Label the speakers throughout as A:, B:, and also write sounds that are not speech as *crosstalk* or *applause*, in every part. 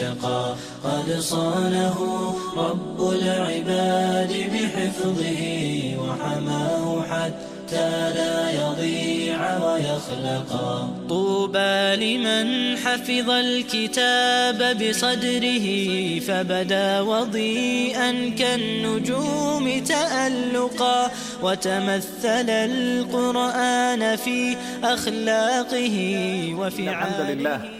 A: اتقى قد صانه رب العباد بحفظه وحماه حتى لا يضيع ويخلقا طوبى لمن حفظ الكتاب بصدره فبدا وضيئا كالنجوم تألقا وتمثل القرآن في أخلاقه وفي
B: الحمد لله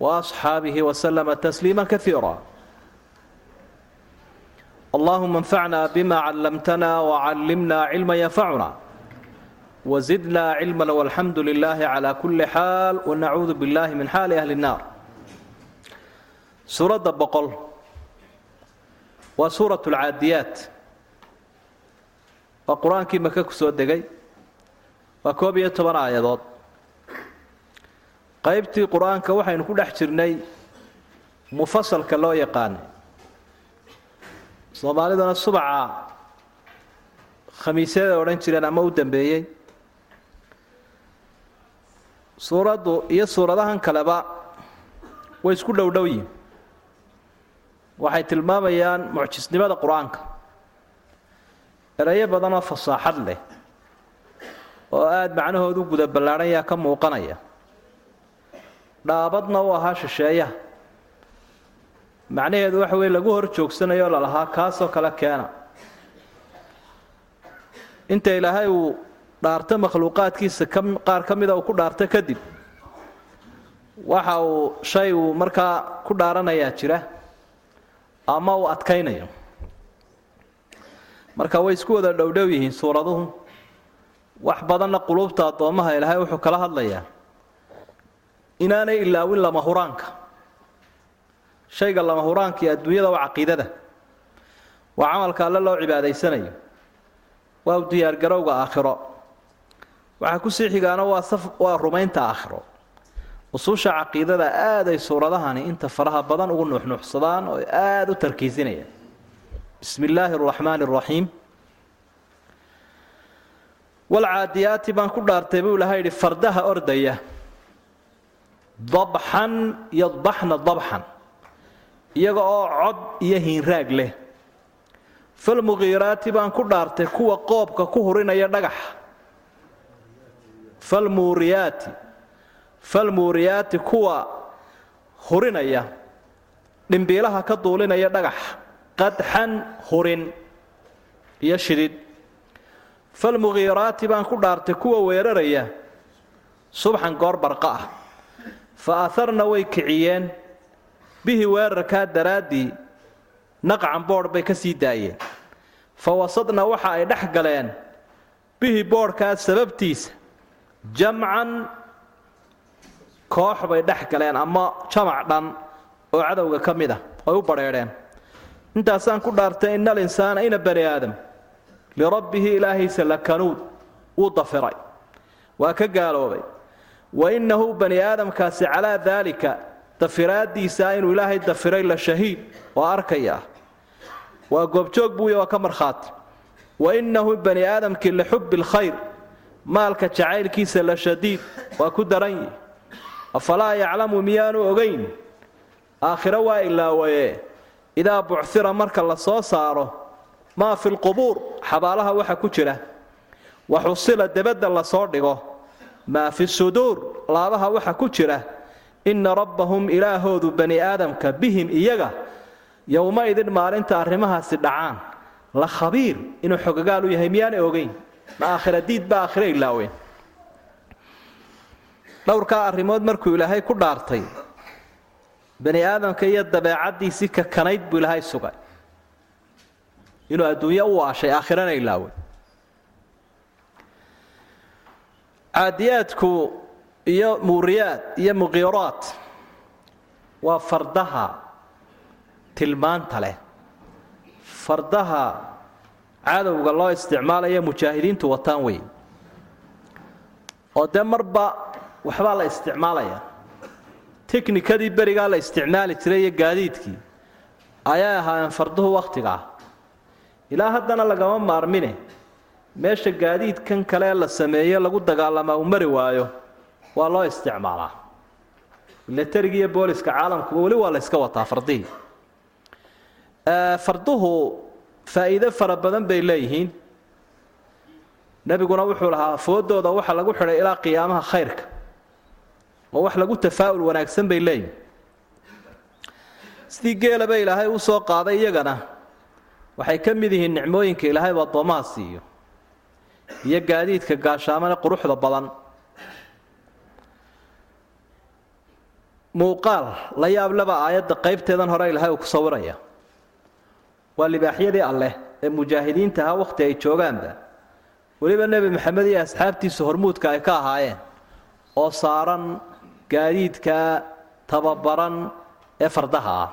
B: وأصحابه وسلم تسليما كثيرا اللهم انفعنا بما علمتنا وعلمنا علما ينفعنا وزدنا علما والحمد لله على كل حال ونعوذ بالله من حال أهل النار سورة بقل وسورة العاديات وقرآن كما كسو دقي وكوبية طبعا آيادات qaybtii qur'aanka waxaynu ku dhex jirnay mufasalka loo yaqaanay soomaaliduna subaca khamiisyada odhan jireen ama u dambeeyey. suuraddu iyo suuradahan kaleba way isku dhowdhow yihiin waxay tilmaamayaan mucjisnimada qur'aanka. erayo badanoo fasaaxad leh oo aada macnahoodu guda ballaadhan yaa ka muuqanaya dhaabadna u ahaa shisheeyaha macnaheedu waxa weye lagu hor joogsanayo oo lalahaa kaasoo kale keena. Inta ilaahay uu dhaarto makhluuqaadkiisa qaar ka mida uu ku dhaarto kadib waxa uu shay uu markaa ku dhaaranayaa jira ama uu adkaynayo. Marka way isku wada dhowdhow yihiin suuraduhu wax badanna quluubta addoommaha ilaahay wuxuu kala hadlayaa inaanay ilaawin lama huraanka. Shayga lama huraanka iyo adduunyada waa caqiidada. Waa camalka alle loo cibaadaysanayo. Waa u diyaargarowga aakhiro. Waxaa ku sii xigaana waa saf waa rumaynta aakhiro. Usuusha caqiidada aaday suuradahani inta faraha badan ugu nuuxnuuxsadaan oo aada u tarkiisinayaan bismi illaahi araxmaani araxiim walcaadiyaati baan ku dhaartay buu ilahay yidhi fardaha ordaya dabxan yadbaxna dabxan. Iyaga oo cod iyo hiinraag leh. Falmugiiraati baan ku dhaartay kuwa qoobka ku hurinaya dhagaxa falmuuriyaati. Falmuuriyaati kuwa hurinaya. Dhimbiilaha ka duulinaya dhagaxa qadxan hurin iyo shidid. Falmugiiraati baan ku dhaartay kuwa weeraraya. Subxan goor barqa ah fa aharna way kiciyeen. Bihi weerarkaa daraaddii naqcan boodh bay ka sii daayeen. Fa wasadna waxa ay dhex galeen. Bihi boodhkaa sababtiisa jamcan koox bay dhex galeen ama jamac dhan oo cadowga ka mid ah ay u badheedheen intaasaan ku dhaartay ina alinsaana ina bani aadam. Lirabbihi ilaahiisa lakanuud wuu dafiray. Waa ka gaaloobay wa innahu bani aadamkaasi calaa daalika dafiraadiisa inuu ilaahay dafiray la shahiid oo arkaya. Waa goobjoog buuya waa ka markhaati. Wa innahu bani aadamkii lixubbi lkhayr maalka jacaylkiisa la shadiid waa ku daran yihi afalaa yaclamu miyaanu ogayn aakhiro waa ilaawaye. Idaa bucira marka la soo saaro maa fi lqubuur xabaalaha waxa ku jira. Wa xusila debadda la soo dhigo maa fi suduur laabaha waxa ku jira inna rabbahum ilaahoodu bani aadamka bihim iyaga yowma-idin maalinta arrimahaasi dhacaan. La khabiir inuu xogagaal u yahay miyaana ogeyn? Ma aakhira diid ba aakhira ilaaween dhowrkaa arrimood markuu ilaahay ku dhaartay bani aadamka iyo dabeecaddiisii kakanayd buu ilaahay sugay. Inuu adduunyo u waashay aakhirana ilaawey caadiyaadku iyo muuriyaad iyo muqiiraad waa fardaha tilmaanta leh. Fardaha cadowga loo isticmaalaya mujaahidiintu wataan wey oo dee marba waxbaa la isticmaalaya. Tiknikadii berigaa la isticmaali jiray iyo gaadiidkii ayay ahaayeen farduhu wakhtigaa ilaa haddana lagama maarmine meesha gaadiidkan kale la sameeye lagu dagaalamaa uu mari waayo waa loo isticmaalaa. Milatariga iyo booliska caalamkuba weli waa la yska wataa fardihii farduhu faa'iido fara badan bay leeyihiin. Nebiguna wuxuu lahaa foodooda waxa lagu xidhay ilaa qiyaamaha khayrka. Oo wax lagu tafaa'ul wanaagsan bay leeyihiin sidii geelaba ilaahay u soo qaaday iyagana. Waxay ka mid yihiin nicmooyinka ilaahay u addoommaha siiyo iyo gaadiidka gaashaamane quruxda badan. Muuqaal la yaableba aayadda qaybteedan hore ilaahay uu ku sawiraya. Waa libaaxyadii alleh ee mujaahidiinta ahaa wakhti ay joogaanba. Weliba nebi maxamed iyo asxaabtiisa hormuudka ay ka ahaayeen oo saaran gaadiidka tababaran ee fardaha ah.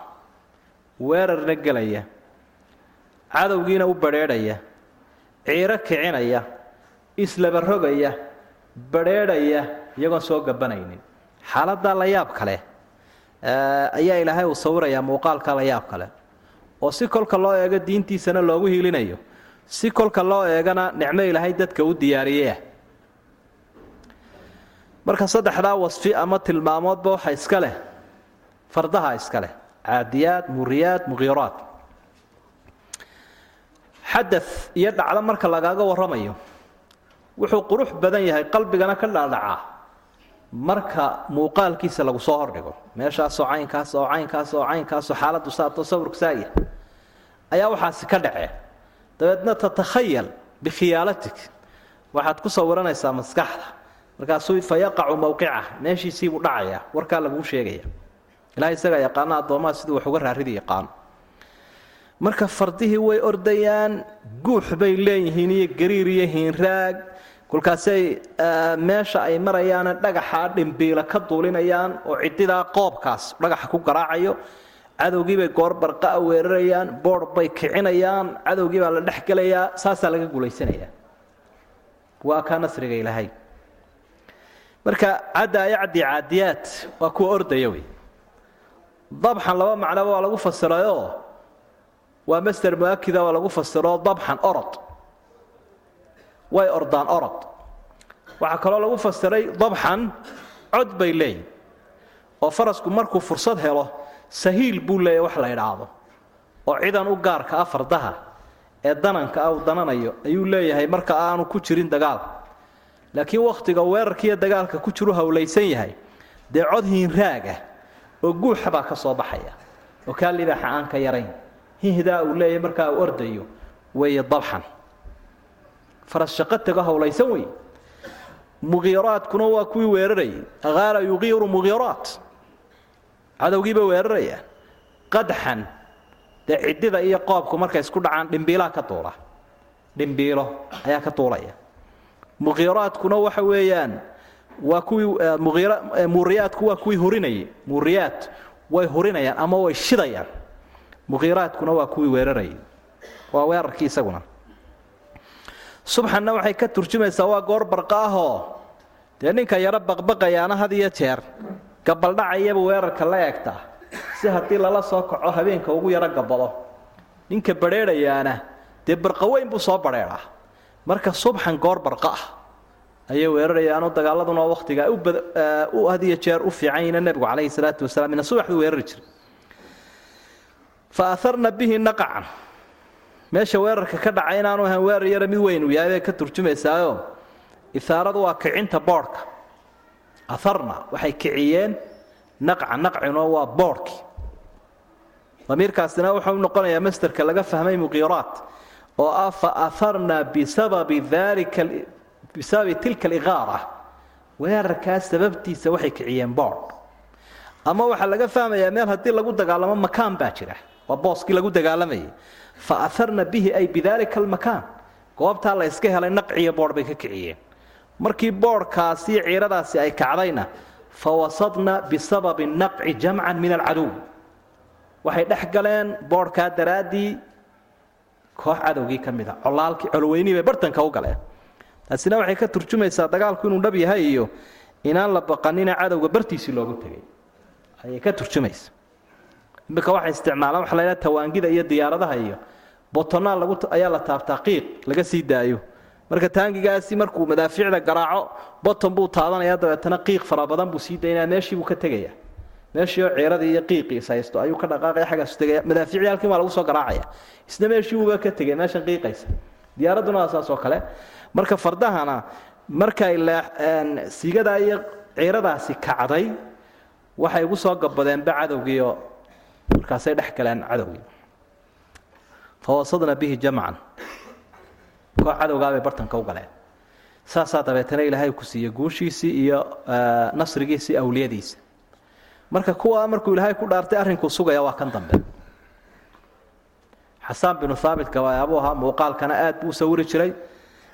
B: Weerarna gelaya. Cadowgiina u badrheedhaya ciiro kicinaya islaba rogaya badrheedhaya iyagoon soo gabanaynin xaaladdaa la yaab kale ayaa ilaahay uu sawirayaa muuqaalka la yaab kale. Oo si kolka loo eego diintiisana loogu hiilinayo si kolka loo eegana nicmo ilaahay dadka u diyaariyeyah marka saddexdaa wasfi ama tilmaamoodba waxa iska leh fardaha iska leh caadiyaad muriyaad muqiiraad xada iyo dhacdo marka lagaaga warramayo wuxuu qurux badan yahay qalbigana ka dhaadhacaa marka muuqaalkiisa lagu soo hordhigo meeshaasoo caynkaas oo caynkaas oo caynkaasoo xaaladdu saato sawirku saaya ayaa waxaasi ka dhacee dabeedna tatakhayal bikhiyaalatik waxaad ku sawiranaysaa maskaxda. Markaasuu fa yaqacu meeshiisiibuu dhacaya warkaa laguu sheegaya. Ilahay isagaa yaqaana addoomaha siduu wax uga raaridi yaqaano marka fardihii way ordayaan guux bay leeyihiin iyo gariir iyo hiinraag kolkaasay meesha ay marayaana dhagaxa dhimbiila ka duulinayaan oo cididaa qoobkaas dhagaxa ku garaacayo cadowgiibay goor barqaa weerarayaan boor bay kicinayaan cadowgii baa la dhex gelayaa saasaa laga guulaysanayaa waa kaa nasriga ilaahay. Marka cadda caadiyaad waa kuwa ordaya wey. Dabxan laba macnoba waa lagu fasirayoo waa master muakida waa lagu fasiroo dabxan orod way ordaan orod? Waxaa kaloo lagu fasiray dabxan cod bay leeyihiin oo farasku markuu fursad helo sahiil buu leeyahy wax la idhaahdo oo cidan u gaarka ah fardaha ee dananka ah uu dananayo ayuu leeyahay marka aanu ku jirin dagaal. Laakiin wakhtiga weerarkiiyo dagaalka ku jiru howlaysan yahay dee cod hiinraaga oo guuxa baa ka soo baxaya. Oo kaa libaaxa aan ka yarayn. Hihdaa uu leeyahay markaa uu ordayo weeye dabxan faras shaqo tego howlaysan wey muqiiraadkuna waa kuwii weerarayay qaala yuqiiru muqiiraat cadowgiiba weerarayaan qadxan. Dee ciddida iyo qoobku markay isku dhacaan dhimbiilaa ka duula dhimbiilo ayaa ka duulaya muqiiraadkuna waxa weeyaan waa kuwii muuriyaadku waa kuwii hurinayay muuriyaad way hurinayaan ama way shidayaan. Muqiiraadkuna waa kuwii weerarayay waa weerarkii isaguna subxanna waxay ka turjumaysaa waa goor barqa ahoo dee ninka yaro baqbaqayaana had iyo jeer gabaldhacayaba weerarka la eegtaa si haddii lala soo kaco habeenka ugu yaro gabado ninka badrheedhayaana dee barqa weyn buu soo badrheedhaa marka subxan goor barqa ah ayay weerarayaanoo dagaaladuna wakhtiga u had iyo jeer u fiican yihiina nebigu calayhi salaatu wasalaam ina subax weerari jiray. Fa aharna bihi naqacan meesha weerarka ka dhacay inaanu ahan weerar yara mid weyn uu yahay bay ka turjumaysaayo. Ihaaradu waa kicinta boodhka aharna waxay kiciyeen naqca naqcino waa boodhkii damiirkaasina wuxuu noqonayaa masterka laga fahmay muqiiraat oo ah fa aharna bisababi dalika bisababi tilka aliqaara. Weerarkaas sababtiisa waxay kiciyeen boodh ama waxaa laga fahmayaa meel haddii lagu dagaalamo makaan baa jira waa booskii lagu dagaalamayay fa aharna bihi ay bidalika almakaan. Goobtaa la helay naqciyo boodh bay ka kiciyeen. Markii boodhkaasi ciiradaasi ay kacdayna fa bisababi naqci jamcan min alcadow waxay dhex galeen boodhkaa daraaddii koox cadowgii ka mid a. Colaalkii colweynihii bay bartanka u galeen. Taasina waxay ka turjumaysaa dagaalku inuu dhab yahay iyo inaan la baqanina cadowga bartiisii loogu tegay. Ayay ka turjumaysa iminka waxay isticmaalaan waxa la ydhaha tawaangida iyo diyaaradaha iyo botonaa lagu ayaa la taabtaa laga sii daayo. Marka taangigaasi markuu madaafiicda garaaco boton buu taabanaya dabeetana qiiq fara badan buu sii daynaya meeshii buu ka tegaya meeshii oo ciiradii iyo qiiqiis haysto ayuu ka dhaqaaqaya xaggaasu tegaya madaafiicdii halkii baa lagu soo garaacaya. Isna meeshii uuba ka tegay meeshan qiiqaysa. Diyaaradduna waa saas oo kale. Marka fardahana markay siigadaa iyo ciiradaasi kacday waxay ugu soo gabadeenba cadowgiioo markaasay dhex galeen cadowgii. Fawasadna bihi jamcan. Koox cadowgaabay bartanka u galeen. Saasaa dabeetana ilaahay ku siiyey guushiisii iyo nasrigiisii awliyadiisa. Marka kuwa markuu ilaahay ku dhaartay arrinkuu sugaya waa kan dambe. Xasaan binu haabit gabayaabuu ahaa muuqaalkana aad buu u sawiri jiray.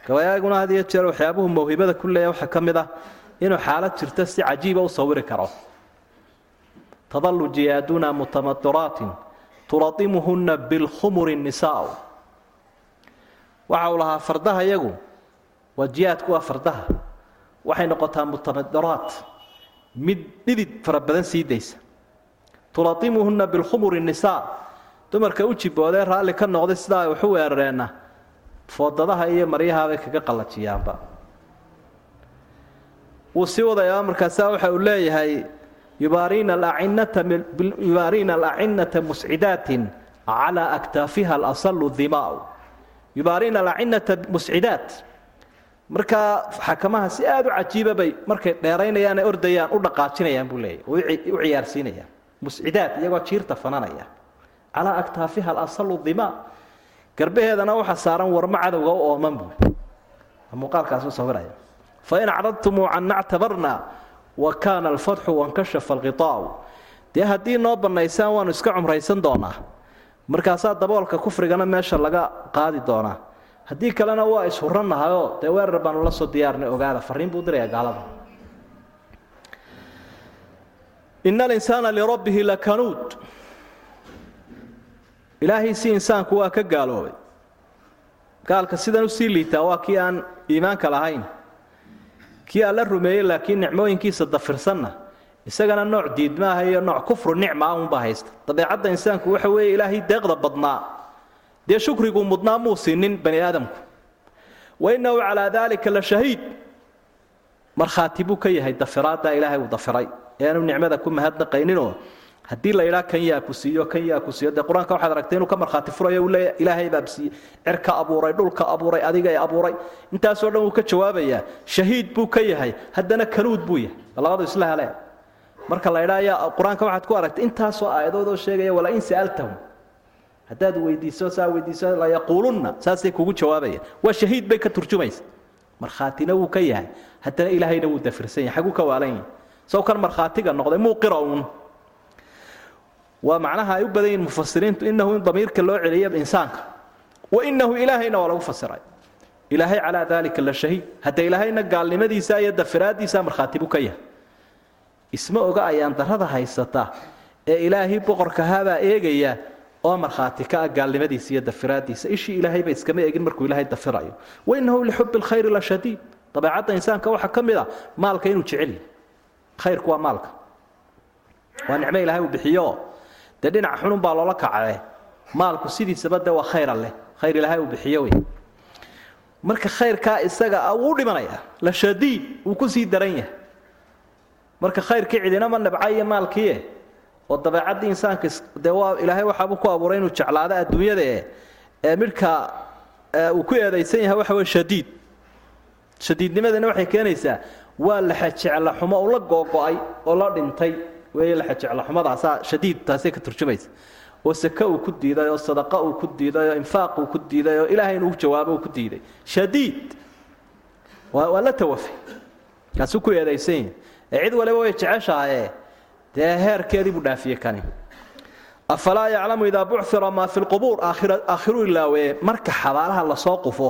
B: Gabayaaguna had iyo jeer waxyaabuhu mawhibada ku leeya waxaa ka mid ah inuu xaalad jirto si cajiiba u sawiri karo tadalu jiyaaduna mutamaduraatin turadimuhunna bilkhumuri nisaau waxa uu lahaa fardaha yagu waa jihaadku waa fardaha waxay noqotaa mutamadiraat mid dhidid fara badan sii daysa turadimuhunna bilkhumuri nisaa dumarka u jiboodee raalli ka noqday sidaa ay waxu weerareenna foodadaha iyo maryahaabay kaga qallajiyaanba wuu sii wadayaa markaasa waxa uu leeyahay yubaariina alacinata muscidaatin calaa aktaafiha alasalu dimaau yubaariina alacinata muscidaat markaa xakamaha si aada u cajiiba bay markay dheeraynayaan ee ordayaan u dhaqaajinayaan buu leeyahy u ciyaarsiinayaan muscidaat iyagoo jiirta fananaya calaa aktaafiha alasalu dimaa garbaheedana waxa saaran warmo cadowga u ooman buu muuqaalkaas u sawiraya fain acradtumuu canna ctabarna wa kaana alfatxu wankashafa alqiaa'u dee haddii noo bannaysaan waanu iska cumraysan doonaa. Markaasaa daboolka kufrigana meesha laga qaadi doonaa. Haddii kalena waa ishurannahayoo dee weerar baanu la soo diyaarnay ogaada. Fariin buu diraya gaalada. Ina alinsaana lirabbihi lakanuud ilaahiisii insaanku waa ka gaaloobay. Gaalka sidan u sii liitaa waa kii aan iimaanka lahayn kii alla rumeeyey laakiin nicmooyinkiisa dafirsanna. Isagana nooc diidmaaha iyo nooc kufru nicma ah unbaa haysta. Dabeecadda insaanku waxa weeye ilaahay deeqda badnaa. Dee shukriguu mudnaa muu siinin bani aadamku? Wa innahu calaa daalika la shahiid. Markhaati buu ka yahay dafiraaddaa ilaahay uu dafiray. Eanu nicmada ku mahadnaqayninoo haddii la idhaa kan yaa ku siiyo kan yaa ku siiyo? Dee qur'aanka waxaad aragtay inuu ka markhaati furayo leeya ilaahay baa siiyey cirka abuuray dhulka abuuray adigay abuuray. Intaasoo dhan wuu ka jawaabayaa shahiid buu ka yahay haddana kanuud buu yahay. Labadu isla marka la idhaa yaa qur'aanka waxaad ku aragtay intaasoo aayadoodoo sheegaya wala in sa'altahum. Haddaad weydiiso saa weydiiso layaquulunna saasay kugu jawaabayaan waa shahiid bay ka turjumaysa. Markhaatina wuu ka yahay. Haddana ilaahayna wuu dafirsan yahay xaguu ka waalan yahay. Sow kan markhaatiga noqday muuqira uun waa macnaha ay u badan yihiin mufasiriintu inahu in damiirka loo celiyo insaanka. Wa inahu ilaahayna waa lagu fasiray ilaahay calaa daalika la shahiid. Hadda ilaahayna gaalnimadiisa iyo dafiraadiisa markhaati buu ka yahay. Isma oga ayaan darada haysata ee ilaahay boqorkahaabaa eegaya oo markhaati ka ah gaalnimadiisa iyo dafiraadiisa ishii ilaahayba iskama eegin markuu ilaahay dafirayo. Wainahu lixubi lkhayri la shadiid. Dabeecadda insaanka waxaa ka mid a maalka inuu jecel yahy khayrku waa maalka. Waa nicmo ilaahay uu bixiyo dee dhinaca xunun baa loola kacee maalku sidiisaba de waa khayra leh khayr ilaahay uu bixiyo wey. Marka khayrkaa isaga a wuu dhimanayaa la shadiid wuu ku sii daran yahay. Marka khayrkii cidinama nabca iyo maalkiie oo dabeecaddii insaanka dee waa ilaahay waxaabuu ku abuuray inuu jeclaado adduunyada e ee midhka uu ku eedaysan yahay waxa wey shadiid. Shadiidnimadana waxay keenaysaa waa laxajeclaxumo uu la googo'ay oo la dhintay afalaa yaclamu idaa bucira maa fi lqubuur aakhiru ilaawe marka xabaalaha la soo qufo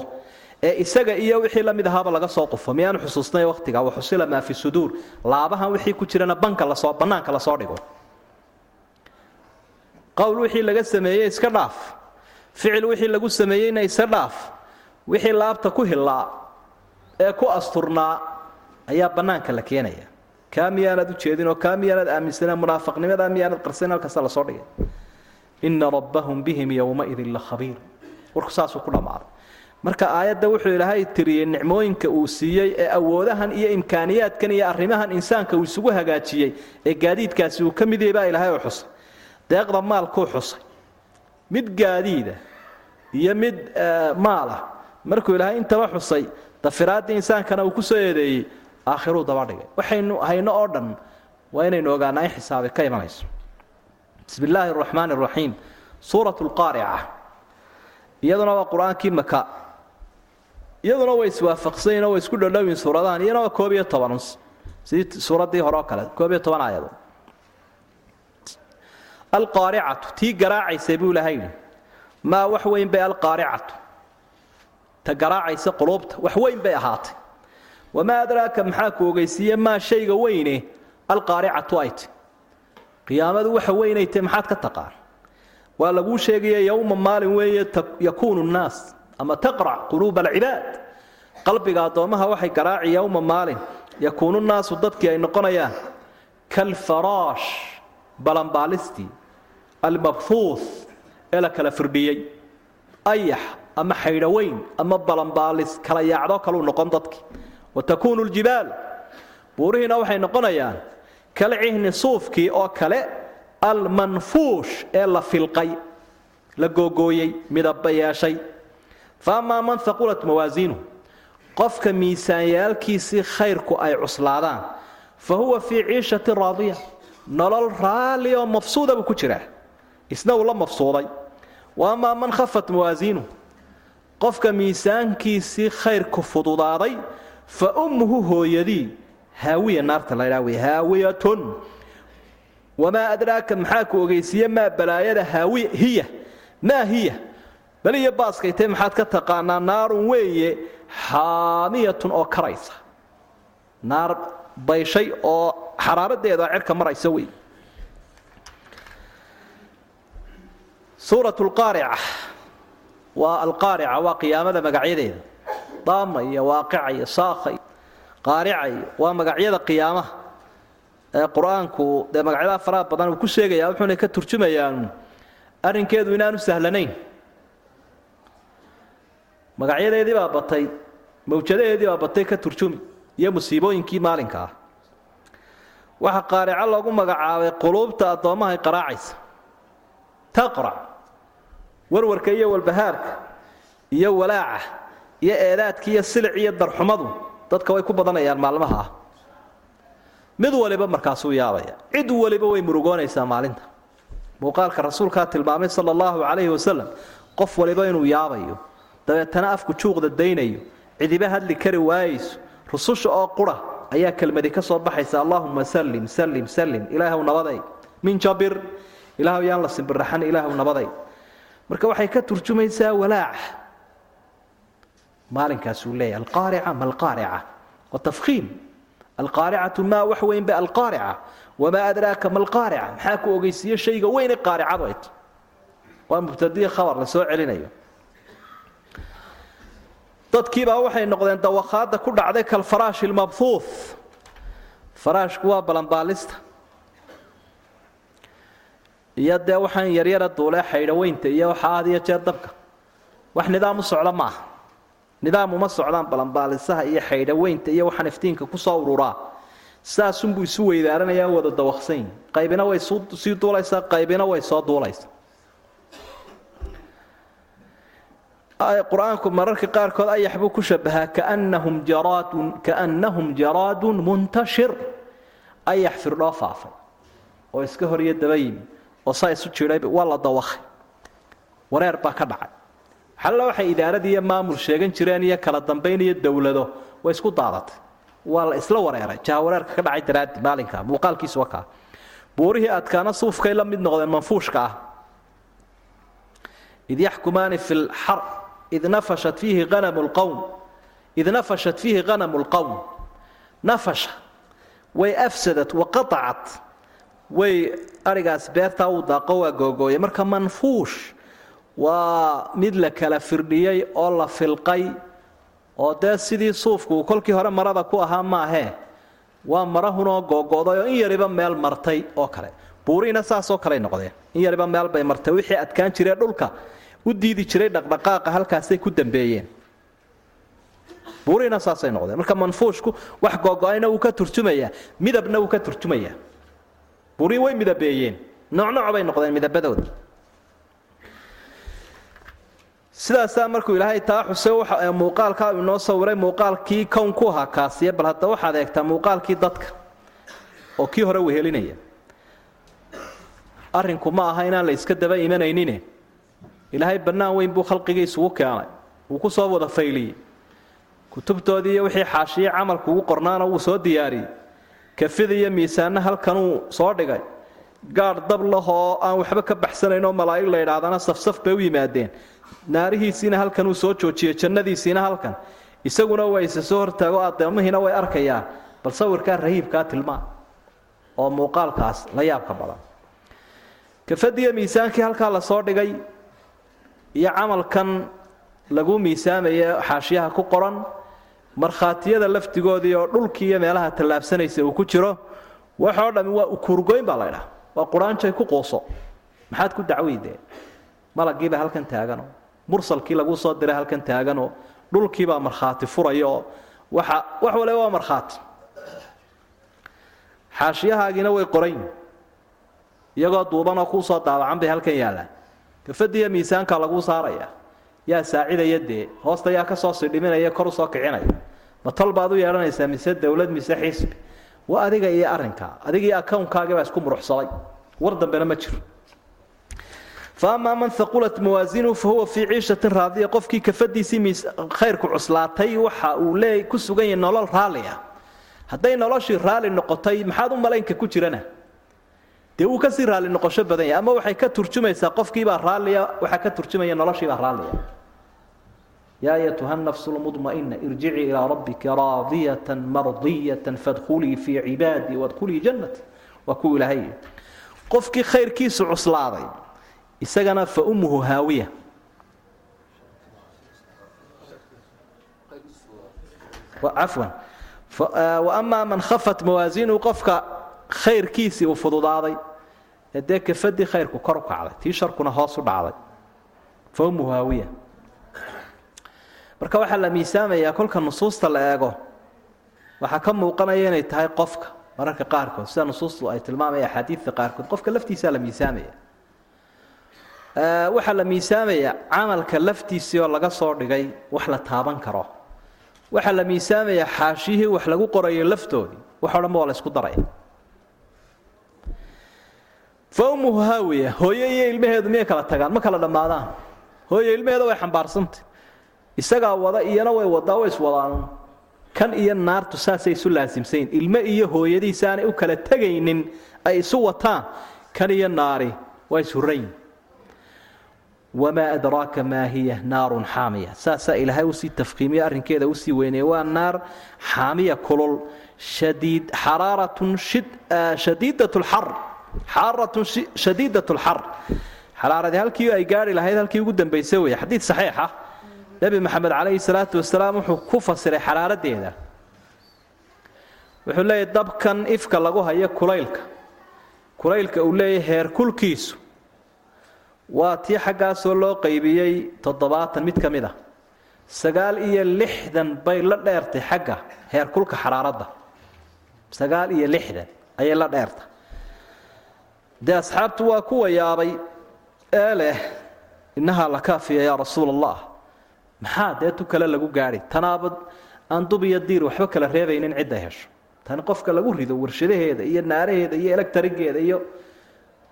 B: ee isaga iyo wixii la mid ahaaba laga soo qufo. Miyaanu xusuusnay waqtiga? Waxusila maa fi suduur. Laabahan wixii ku jirana banka la soo bannaanka la soo dhigo. Qowl wixii laga sameeyey iska dhaaf. Ficil wixii lagu sameeyeyna isa dhaaf. Wixii laabta ku hillaa ee ku asturnaa ayaa bannaanka la keenaya. Kaa miyaanad u jeedinoo kaa miyaanad aaminsaneen munaafaqnimadaa miyaanad qarsayn halkaasa la soo dhigay. Ina rabbahum bihim yowmaidin la khabiir. Warku saasuu ku dhammaaday marka aayadda wuxuu ilaahay tiriyey nicmooyinka uu siiyey ee awoodahan iyo imkaaniyaadkan iyo arrimahan insaanka uu isugu hagaajiyey ee gaadiidkaasi uu ka mid yahay baa ilaahay u xusay. Deeqda maalkuu xusay. Mid gaadiida iyo mid maalah markuu ilaahay intaba xusay dafiraaddii insaankana uu ku soo eedeeyey aakhiruu daba dhigay. Waxaynu hayno oo dhan waa inaynu ogaanaa in xisaabi ka imanayso. Bismi illaahi araxmaan araxiim suurat lqaarica iyaduna waa qur'aankii maka iyaduna way iswaafaqsanyiin oo way isku dhodhowyiin suuradahan iyana waa koob iyo toban sidii suuraddii hore oo kale koob iyo toban aayadood alqaaricatu tii garaacaysay buu ilahay yidhi maa wax weyn bay alqaaricatu ta garaacaysa quluubta wax weyn bay ahaatay. Wamaa adraaka maxaa ku ogeysiiye maa shayga weyne alqaaricatu ay ti. Qiyaamadu waxa weynay tahy maxaad ka taqaan? Waa laguu sheegaya yowma maalin weeye yakuunu nnaas ama taqrac quluuba alcibaad qalbiga addoommaha waxay garaaci yowma maalin. Yakuunu nnaasu dadkii ay noqonayaan kalfaraash balanbaalistii almabhuuh ee la kala firdhiyey ayax ama xaydhoweyn ama balanbaalis kala yaacdoo kaluu noqon dadkii watakuunu ljibaal buurihiina waxay noqonayaan kalcihni suufkii oo kale almanfuush ee la filqay la googooyey midaba yeeshay fa amaa man haqulat mawaasiinuh qofka miisaanyaalkiisii khayrku ay cuslaadaan fa huwa fii ciishati raadiya nolol raalli oo mafsuuda buu ku jiraa. Isna uu la mafsuuday. Wa amaa man khafat mawaasiinuh qofka miisaankiisii khayrku fududaaday fa ummuhu hooyadii haawiya naarta la ydhaa wey haawiyatun. Wamaa adraaka maxaa ku ogeysiiye maa balaayada haawiya hiya maa hiya bal iyo baaskaytay maxaad ka taqaanaa naarun weeye xaamiyatun oo karaysa. Naar bayshay oo xaraaradeeda cirka maraysa wey suurat lqaarica waa alqaarica waa qiyaamada magacyadeeda. Daama iyo waaqica iyo saakha qaarica iyo waa magacyada qiyaamaha ee qur'aanku dee magacyada faraha badan uu ku sheegaya wuxuuna ka turjumayaan arrinkeedu inaanu sahlanayn magacyadeedii baa batay mawjadaheedii baa batay ka turjumi iyo musiibooyinkii maalinka ah. Waxaa qaarico loogu magacaabay quluubta addoommahay qaraacaysa. Taqrac warwarka iyo walbahaarka iyo walaaca iyo eedaadka iyo silic iyo darxumadu dadka way ku badanayaan maalmaha ah. Mid waliba markaasuu yaabaya cid waliba way murugoonaysaa maalinta. Muuqaalka rasuulkaa tilmaamay sala allahu calayhi wasalam qof waliba inuu yaabayo dabeetana afku juuqda daynayo cidiba hadli kari waayayso rususha oo qura ayaa kelmadi ka soo baxaysa allahuma sallim sallim sallim ilaahw nabaday min jabir ilaahw yaan la simbiraxan ilaahw nabaday marka waxay ka turjumaysaa walaaca maalinkaasuu leeyahy alqaarica ma alqaarica? Wa tafkiim alqaaricatu maa wax weyn ba alqaarica? Wamaa adraaka ma alqaarica? Maxaa ku ogeysiiye shayga weyne qaaricadu ay waa mubtadiya khabar la soo celinayo dadkiibaa waxay noqdeen dawakhaadda ku dhacday kalfaraashi lmabhuuh faraashku waa balanbaalista. Iyo dee waxaan yaryara duulee xaydhaweynta iyo waxaa had iyo jeer dabka. Wax nidaam u socda ma aha nidaam uma socdaan balanbaalisaha iyo xaydhaweynta iyo waxaan iftiinka ku soo ururaa saasunbuu isu weydaaranaya wada dawaqsanyi qaybina way sii duulaysaa qaybina way soo duulaysaa qur'aanku mararka qaarkood ayax buu ku shabahaa kaannahum jaraadun muntashir ayax firdhoo faafay oo iska hor iyo daba yimi oo saa isu jiray waa la dawakhay wareer baa ka dhacay xalla waxay idaaradii iyo maamul sheegan jireen iyo kala dambayn iyo dowlado way isku daadatay waa la isla wareeray jahawareerka ka dhacay daraaddi maalinka muuqaalkiisu waa kaa buurihii adkaana suufkay la mid noqdeen manfuushka ah id yaxkumaani fi lxar id nafashat fiihi anamu lqowm id nafashat fiihi hanamu lqowm nafasha way afsadat waqaacat way arigaas beertaa uu daaqo waa googooyay marka manfuush waa mid la kala firdhiyey oo la filqay oo dee sidii suufku uu kolkii hore marada ku ahaa maahee waa marahunoo googo'day oo in yariba meel martay oo kale buurihiina saasoo kaley noqdeen in yariba meel bay martay wixii adkaan jiree dhulka u diidi jiray dhaqdhaqaaqa halkaasay ku dambeeyeen. Buurihiina saasay noqdeen. Marka manfuushku wax googo-ayna wuu ka turjumayaa midabna wuu ka turjumayaa buurihii way midabeeyeen. Noocnooc bay noqdeen midabadooda. Sidaasaa markuu ilaahay taa xuse muuqaalkaa uu inoo sawiray muuqaalkii kown ahaa kaasiye bal hadda waxaad eegtaa muuqaalkii dadka oo kii hore wehelinaya arrinku ma aha inaan la iska daba imanaynin ilaahay bannaan weyn buu khalqigiisugu keenay. Wuu ku soo wada fayliyey. Kutubtoodii iyo wixii xaashiye camalku ugu qornaana wuu soo diyaariyey. Kafida iyo miisaanna halkanuu soo dhigay. Gaadh dab lah oo aan waxba ka baxsanayn oo malaa'ig la yidhaahdana safsaf bay u yimaadeen. Naarihiisiina halkan soo joojiyey jannadiisiina halkan. Isaguna waa isa soo hortaago addoomihiina way arkayaan. Bal sawirkaa rahiibkaa tilmaan oo muuqaalkaas la yaabka badan kafadiiyo miisaankii halkaa la soo dhigay iyo camalkan lagu miisaamaya xaashiyaha ku qoran markhaatiyada laftigoodii oo dhulkii iyo meelaha tallaabsanaysa uu ku jiro waxoo dhammi waa ukuurgoyn baa la ydhaha waa quraanjay ku quuso maxaad ku dacweydee malaggiibaa halkan taagano. Mursalkii laguu soo diray halkan taaganoo dhulkiibaa markhaati furaya waxa wax waliba waa markhaati xaashiyahaagiina way qoran iyagoo duubanoo kuu soo daawacan bay halkan yaallaan kafadiiyo miisaanka laguu saaraya. Yaa saacidaya dee hoosta yaa ka soo sidhiminaya kor u soo kicinaya. Ma tol baad u yeedhanaysaa mise dowlad mise xisbi waa adiga iyo arrinkaa adiga iyo akownkaaga baa isku muruxsaday. War dambena ma jiro. Faamaa man haqulat mawaasinuhu fahuwa fii ciishatin raadiya. Qofkii kafadiisii khayrku cuslaatay waxa uu leey ku sugan yahay nolol raalli ah hadday noloshii raalli noqotay maxaad u malaynka ku jirana dee wuu ka sii raalli noqosho badan yahay ama waxay ka turjumaysaa qofkiibaa raalliya waxaa ka turjumaya noloshiibaa raalliya. Yaa ayatuha nafsu lmudma'ina irjicii ilaa rabbika raadiyatan mardiyatan fadkhulii fii cibaadii wadkhulii jannati. Waa kuwa ilaahay. Qofkii khayrkiisu cuslaaday isagana fa ummuhu haawiya. Cafwan wa amaa man khafat mawaasiinuhu qofka khayrkiisii uu fududaaday ee dee kafadii khayrku kor u kacday tii sharkuna hoos u dhacday fa marka waxaa la miisaamayaa kolka nusuusta la eego. Waxaa ka muuqanaya inay tahay qofka mararka qaarkood sida nusuustu ay tilmaamaya axaadiidta qaarkood qofka laftiisaa la miisaamaya. Waxaa la miisaamayaa camalka laftiisii oo laga soo dhigay wax la taaban karo. Waxaa la miisaamayaa xaashiyihii wax lagu qorayo laftoodii waxo dhanba waa la isku daraya fa ummuhu haawiya. Hooyo iyo ilmaheedu miyay kala tagaan? Ma kala dhammaadaan. Hooyo ilmaheeda way xambaarsantay isagaa wada iyana way wadaa way iswadaan kan iyo naartu saasay isu laasimsayin ilmo iyo hooyadiisaanay u kala tegaynin ay isu wataan. Kan iyo naari waa ishurayn wamaa adraaka maa hiya naarun xaamiya. Saasaa ilaahay u sii tafkiimiye arrinkeeda u sii weyneeye. Waa naar xaamiya kulul shadiid xaraaratun shadiidat lxar xaaratun shadiidat lxar xaraaradii halkii ay gaari lahayd halkii ugu dambaysa weeye. Xadiid saxiixa nebi maxamed calayhi salaatu wasalaam wuxuu ku fasiray xaraaradeeda wuxuu leeyahy dabkan ifka lagu hayo kulaylka. Kulaylka uu leeyahy heerkulkiisu waa tii xaggaasoo loo qaybiyey toddobaatan mid ka mid ah. Sagaal iyo lixdan bay la dheertay xagga heerkulka xaraaradda sagaal iyo lixdan ayay la dheertay dee asxaabtu waa kuwa yaabay ee leh innahaa la kaafiya yaa rasuula allah maxaa dee tu kale lagu gaadhi? Tanaaba aan dub iyo diir waxba kala reebaynin cidda hesho. Tani qofka lagu rido warshadaheeda iyo naaraheeda iyo electrigeeda iyo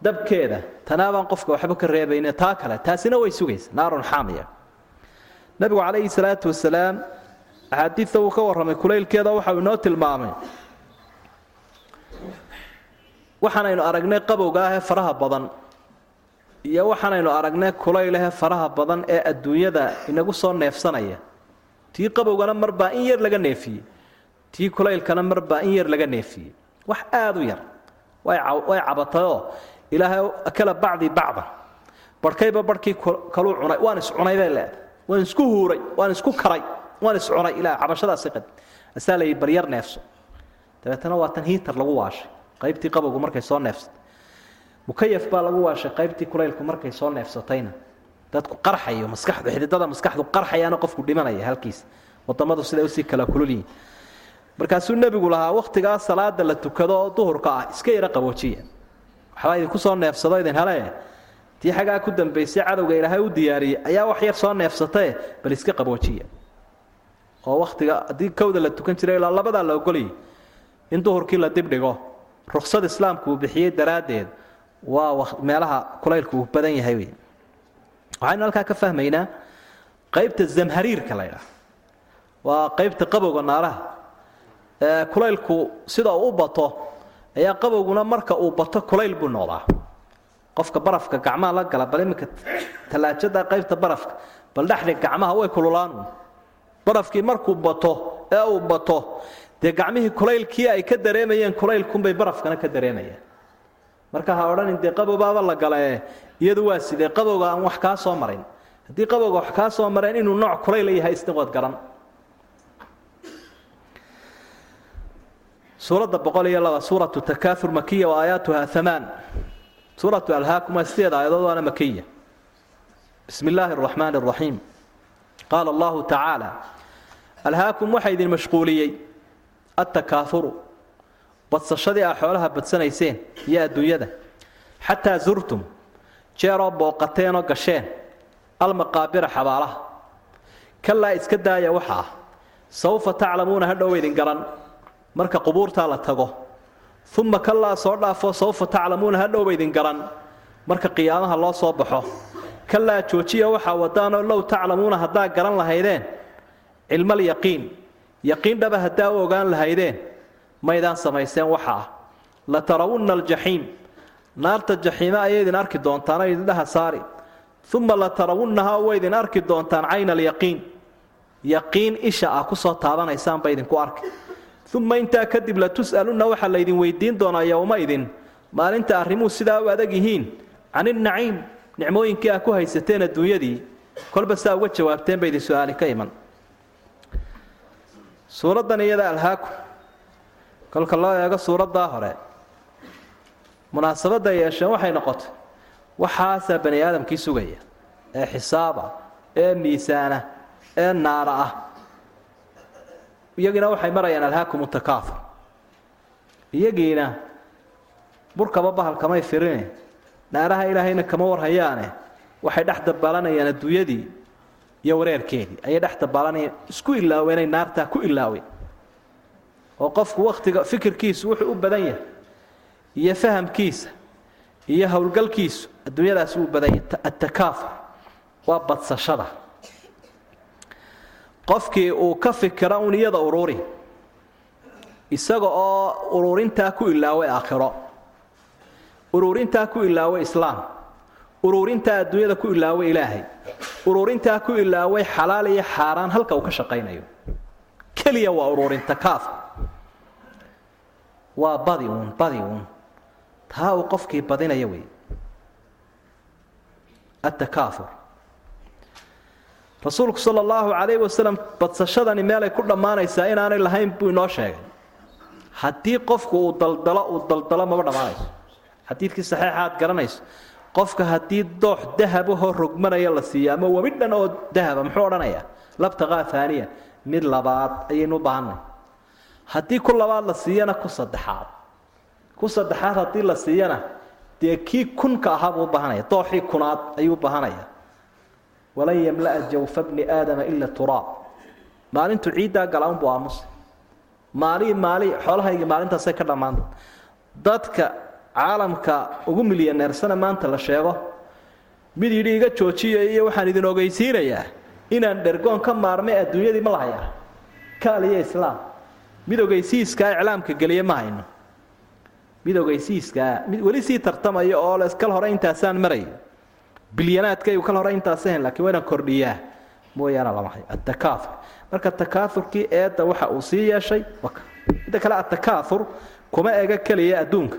B: dabkeeda tanaabaan qofka waxba ka reebaynin taa kale taasina way sugaysa. Naarun xaamiya. Nabigu calayhi salaatu wasalaam axaadiidta uu ka warramay kulaylkeeda waxau inoo tilmaamay waxaanaynu aragnay qabowga ah ee faraha badan iyo waxaanaynu aragnay kulaylahe faraha badan ee adduunyada inagu soo neefsanaya. Tii qabowgana marbaa in yar laga neefiyey tii kulaylkana marbaa in yar laga neefiyey. Wax aada u yar way cabatayoo ilaahay akala bacdii bacdan barhkayba barhkii kaluu cunay waan iscunay bay leedahay waan isku huuray waan isku karay waan iscunay. Ilaa cabashadaasi qad asaa la yidhi baryar neefso. Dabeetana waa tan hiitar lagu waashay qaybtii qabowgu markay soo neefsatay. Mukayaf baa lagu waashay qaybtii kulaylku markay soo neefsatayna. Dadku qarxayo maskaxdu xididada maskaxdu qarxayaana qofku dhimanaya halkiisa wadamadu siday u sii kala kululyihiin. Markaasuu nebigu lahaa wakhtigaa salaada la tukado oo duhurka ah iska yara qaboojiya waxbaa idinku soo neefsado idin hele tii xaggaa ku dambaysay cadowga ilaahay u diyaariyey ayaa wax yar soo neefsatae bal iska qaboojiya oo wakhtiga haddii kowda la tukan jiray ilaa labadaa la ogolayay in duhurkii la dibdhigo ruksad islaamku uu bixiyey daraaddeed waa meelaha kulaylku uu badan yahay wey waxaynu halkaa ka fahmaynaa qaybta zamhariirka la ydhaha waa qaybta qabowga naaraha ee kulaylku sida uu u bato ayaa qabowguna marka uu bato kulayl buu noqdaa qofka barafka gacmaha la gala bal iminka tallaajada qaybta barafka bal dhexdhig gacmaha way kululaanu barafkii markuu bato ee uu bato dee gacmihii kulaylkii ay ka dareemayeen kulaylkunbay barafkana ka dareemayaan marka ha odhanin dee qabowbaaba la galae iyadu waa sidee qabowga aan wax kaa soo marin? Haddii qabowga wax kaa soo mareen inuu nooc kulayla yahay isna waad garan suuradda boqol iyo laba suuratu takaaur makiya wa aayaatuha amaan suuratu alhaakum waa sideed aayadood waana makiya bismi illaahi araxmaani araxiim qaala allahu tacaala alhaakum waxaa idin mashquuliyey attakaauru badsashadii aa xoolaha badsanayseen iyo adduunyada xataa zurtum jeeroo booqateenoo gasheen almaqaabira xabaalaha kalaa iska daaya waxa ah sawfa taclamuuna hadhow idin garan marka qubuurtaa la tago uma kalaa soo dhaafo sawfa taclamuuna hadhowba idin garan marka qiyaamaha loo soo baxo kalaa joojiya waxaa wadaanoo low taclamuuna haddaa garan lahaydeen cilmalyaqiin yaqiin dhaba haddaa u ogaan lahaydeen? Maydaan samayseen waxa. Ah la tarawunna aljaxiim naarta jaxiime ayay idin arki doontaanoo idindhaha saari. Uma la tarawunnahaa way idin arki doontaan cayna alyaqiin. Yaqiin isha ah ku soo taabanaysaanba idinku arki. Uma intaa kadib la tus'alunna waxaa laydin weydiin doonaa yowmaidin maalinta arrimuhu sidaa u adag yihiin. Can innaciim nicmooyinkii ah ku haysateen adduunyadii kolba saa uga jawaabteen ba idin su'aali ka iman suuraddan iyada alhaaku. Kolka loo eego suuraddaa hore. Munaasabadda yeesheen waxay noqotay waxaasaa bani aadamkii sugaya ee xisaaba ee miisaana ee naara ah. Iyagiina waxay marayaan alhaakum takaaur iyagiina burkaba bahal kamay firine naaraha ilaahayna kama warhayaane waxay dhex dabaalanayaan adduunyadii iyo wareerkeedii ayay dhex dabaalanayaan isku ilaaweenay naartaa ku ilaaween. Oo qofku wakhtiga fikirkiisu wuxuu u badan yahay iyo fahamkiisa iyo howlgalkiisu adduunyadaasi uu badan yahay. Atakaafur waa badsashada. Qofkii uu ka fikira un iyada ururi isaga oo ururintaa ku ilaaway aakhiro. Ururintaa ku ilaaway islaam ururintaa adduunyada ku ilaaway ilaahay. Ururintaa ku ilaaway xalaal iyo xaaraan halka uu ka shaqaynayo. Keliya waa ururin takaafur waa badi uun badi uun. Taa uu qofkii badinaya wey. Atakaafur rasuulku sala allahu calayh wasalam badsashadani meelay ku dhammaanaysaa inaanay lahayn buu inoo sheegay. Haddii qofku uu daldalo uu daldalo maba dhammaanayso. Xadiidkii saxiixa aad garanayso qofka haddii doox dahabahoo rogmanaya la siiyo ama webi dhan oo dahaba muxuu odhanayaa? Labtaqaa aaniya mid labaad ayaynu u haddii ku labaad la siiyana ku saddexaad. Ku saddexaad haddii la siiyana dee kii kunka ahaa buu u baahanaya dooxii kunaad ayuu baahanaya walan yamla'a jawfa bni aadama ila turaab maalintu ciiddaa gala unbuu aamusa maali maali xoolahaygii maalintaasay ka dhammaanta dadka caalamka ugu milyaneersana maanta la sheego. Mid yidhi iga joojiya iyo waxaan idin ogeysiinayaa inaan dhergoon ka maarmay adduunyadii ma lahayaa kaal iyo islaam. Mid ogeysiiskaa iclaamka geliye ma hayno. Mid ogeysiiskaa mid weli sii tartamaya oo kal hore intaasaan maray bilyanaadkaygu kal hore intaas ahayn lakiin waa inaan kordhiyaa. Mooyaane lama hayo. Attakaaur marka takaaurkii eedda waxa uu sii yeeshay midda kale attakaaur kuma ega keliya adduunka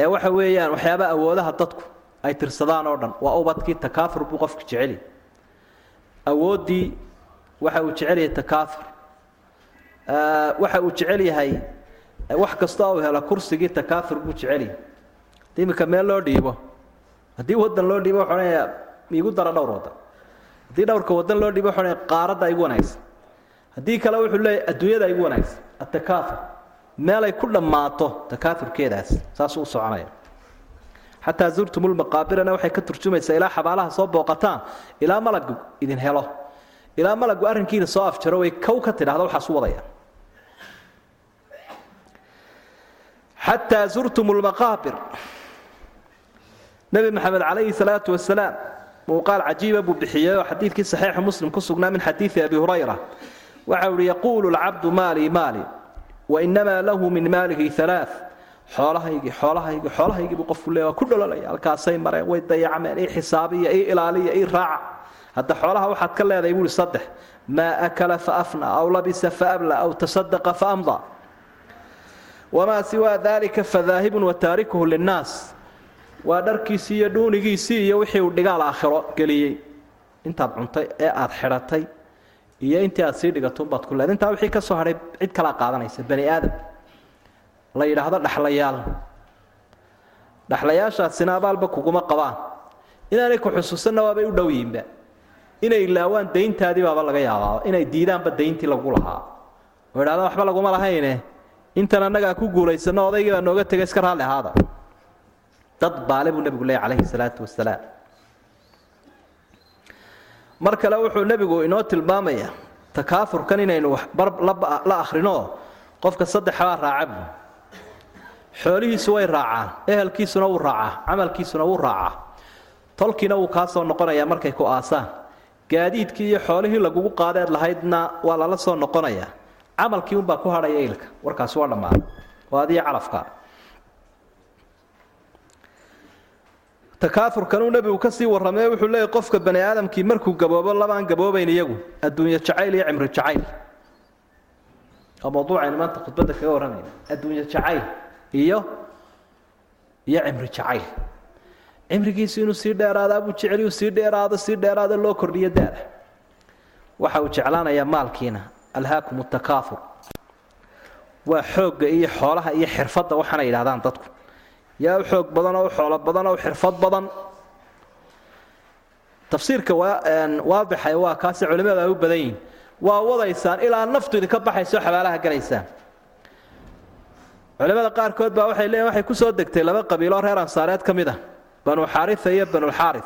B: ee waxa weeyaan waxyaaba awoodaha dadku ay tirsadaan oo dhan waa ubadkii takaaur buu qofku jeceli. Awooddii waxa uu jecel yahay takaaur waxa uu jecel yahay wax kastoo uu helo kursigii takaaur buu jecel yahay iminka meel loo dhiibo haddii wadan loo dhiibo wuxuu odhanayaa iigu dara dhowr wadan haddii dhowrka wadan loo dhiibo wuxuu odhanaya qaaradda igu wanaagsan. Haddii kale wuxuu leeyahy adduunyada igu wanaagsan attakaaur meelay ku dhammaato takaaurkeedaas saasuu u soconaya. Xataa zurtumulmaqaabirana waxay ka turjumaysaa ilaa xabaalaha soo booqataan ilaa malagu idin helo. Ilaa malagu arrinkiina soo afjaro way kow ka tidhahda waxaas u wadaya. Xataa zurtum lmaqaabir nebi maxamed calayhi salaatu wasalaam muuqaal cajiiba buu bixiyey oo xadiidkii saxiixu muslim ku sugnaa min xadiidi abi hurayra. Waxa uhi yaquulu lcabdu maalii maali wainamaa lahu min maalihi alaa xoolahaygii xoolahaygii xoolahaygii buu qofku leeya waa ku dhololaya halkaasay mareen way dayacmeen ii xisaabiya ii ilaaliya ii raaca hadda xoolaha waxaad ka leedahay buuhi saddex maa akala faafna aw labisa faabla aw tasadaqa faamda wamaa siwaa dalika fadaahibun wataarikuhu linnaas waa dharkiisii iyo dhuunigiisii iyo wixii uu dhigaal aakhiro geliyey intaad cuntay ee aad xidhatay iyo intii aad sii dhigatunbaad ku leed. Intaa wixii ka soo cid kalaa qaadanaysa bani aadam. La yidhaahdo dhaxlayaal. Dhaxlayaashaasina abaalba kuguma qabaan. Inaanay ku xusuusanna waabay u dhow yihinba inay ilaawaan dayntaadii baaba laga yaabaa. Inay diidaanba dayntii lagu lahaa. Oo idhahdaan waxba laguma lahayne. Intan annagaa ku guulaysano odaygii baa nooga tegay iska raalli ahaada. Dad baale buu nebigu leeyay calayhi salaatu wasalaam mar kale wuxuu nebigu inoo tilmaamayaa takaafurkan inaynu bar la akhrino qofka saddexbaa raaca buu. Xoolihiisu way raacaan ehelkiisuna wuu raacaa camalkiisuna wuu raacaa. Tolkiina wuu kaa soo noqonayaa markay ku aasaan. Gaadiidkii iyo xoolihii lagugu qaadeed lahaydna waa lala soo noqonayaa camalkii unbaa ku hadhaya ilka warkaasi waa dhammaada waa adiyo calafka takaafurkanuu nebigu ka sii warramay wuxuu leeyahy qofka bani aadamkii markuu gaboobo labaan gaboobayn iyagu adduunye jacayl iyo cimri jacayl. Waa mawduucaynu maanta khudbadda kaga warramayna adduunye jacayl iyo iyo cimri jacayl. Cimrigiisu inuu sii dheeraadaa buu jeceliyu sii dheeraado sii dheeraado loo kordhiyo daada waxa uu jeclaanayaa maalkiina alhaakum takaafur waa xoogga iyo xoolaha iyo xirfadda waxaana yidhahdaan dadku yaa u xoog badan oo u xoolo badan oo u xirfad badan. Tafsiirka waadixay waa kaasi culimadu ay u badan yihiin. Waa wadaysaan ilaa naftu idinka baxayso xabaalaha galaysaan. Culimada qaarkood baa waxay leeyihiin waxay ku soo degtay laba qabiiloo reer ansaareed ka mid ah. Banu xaarisa iyo banulxaari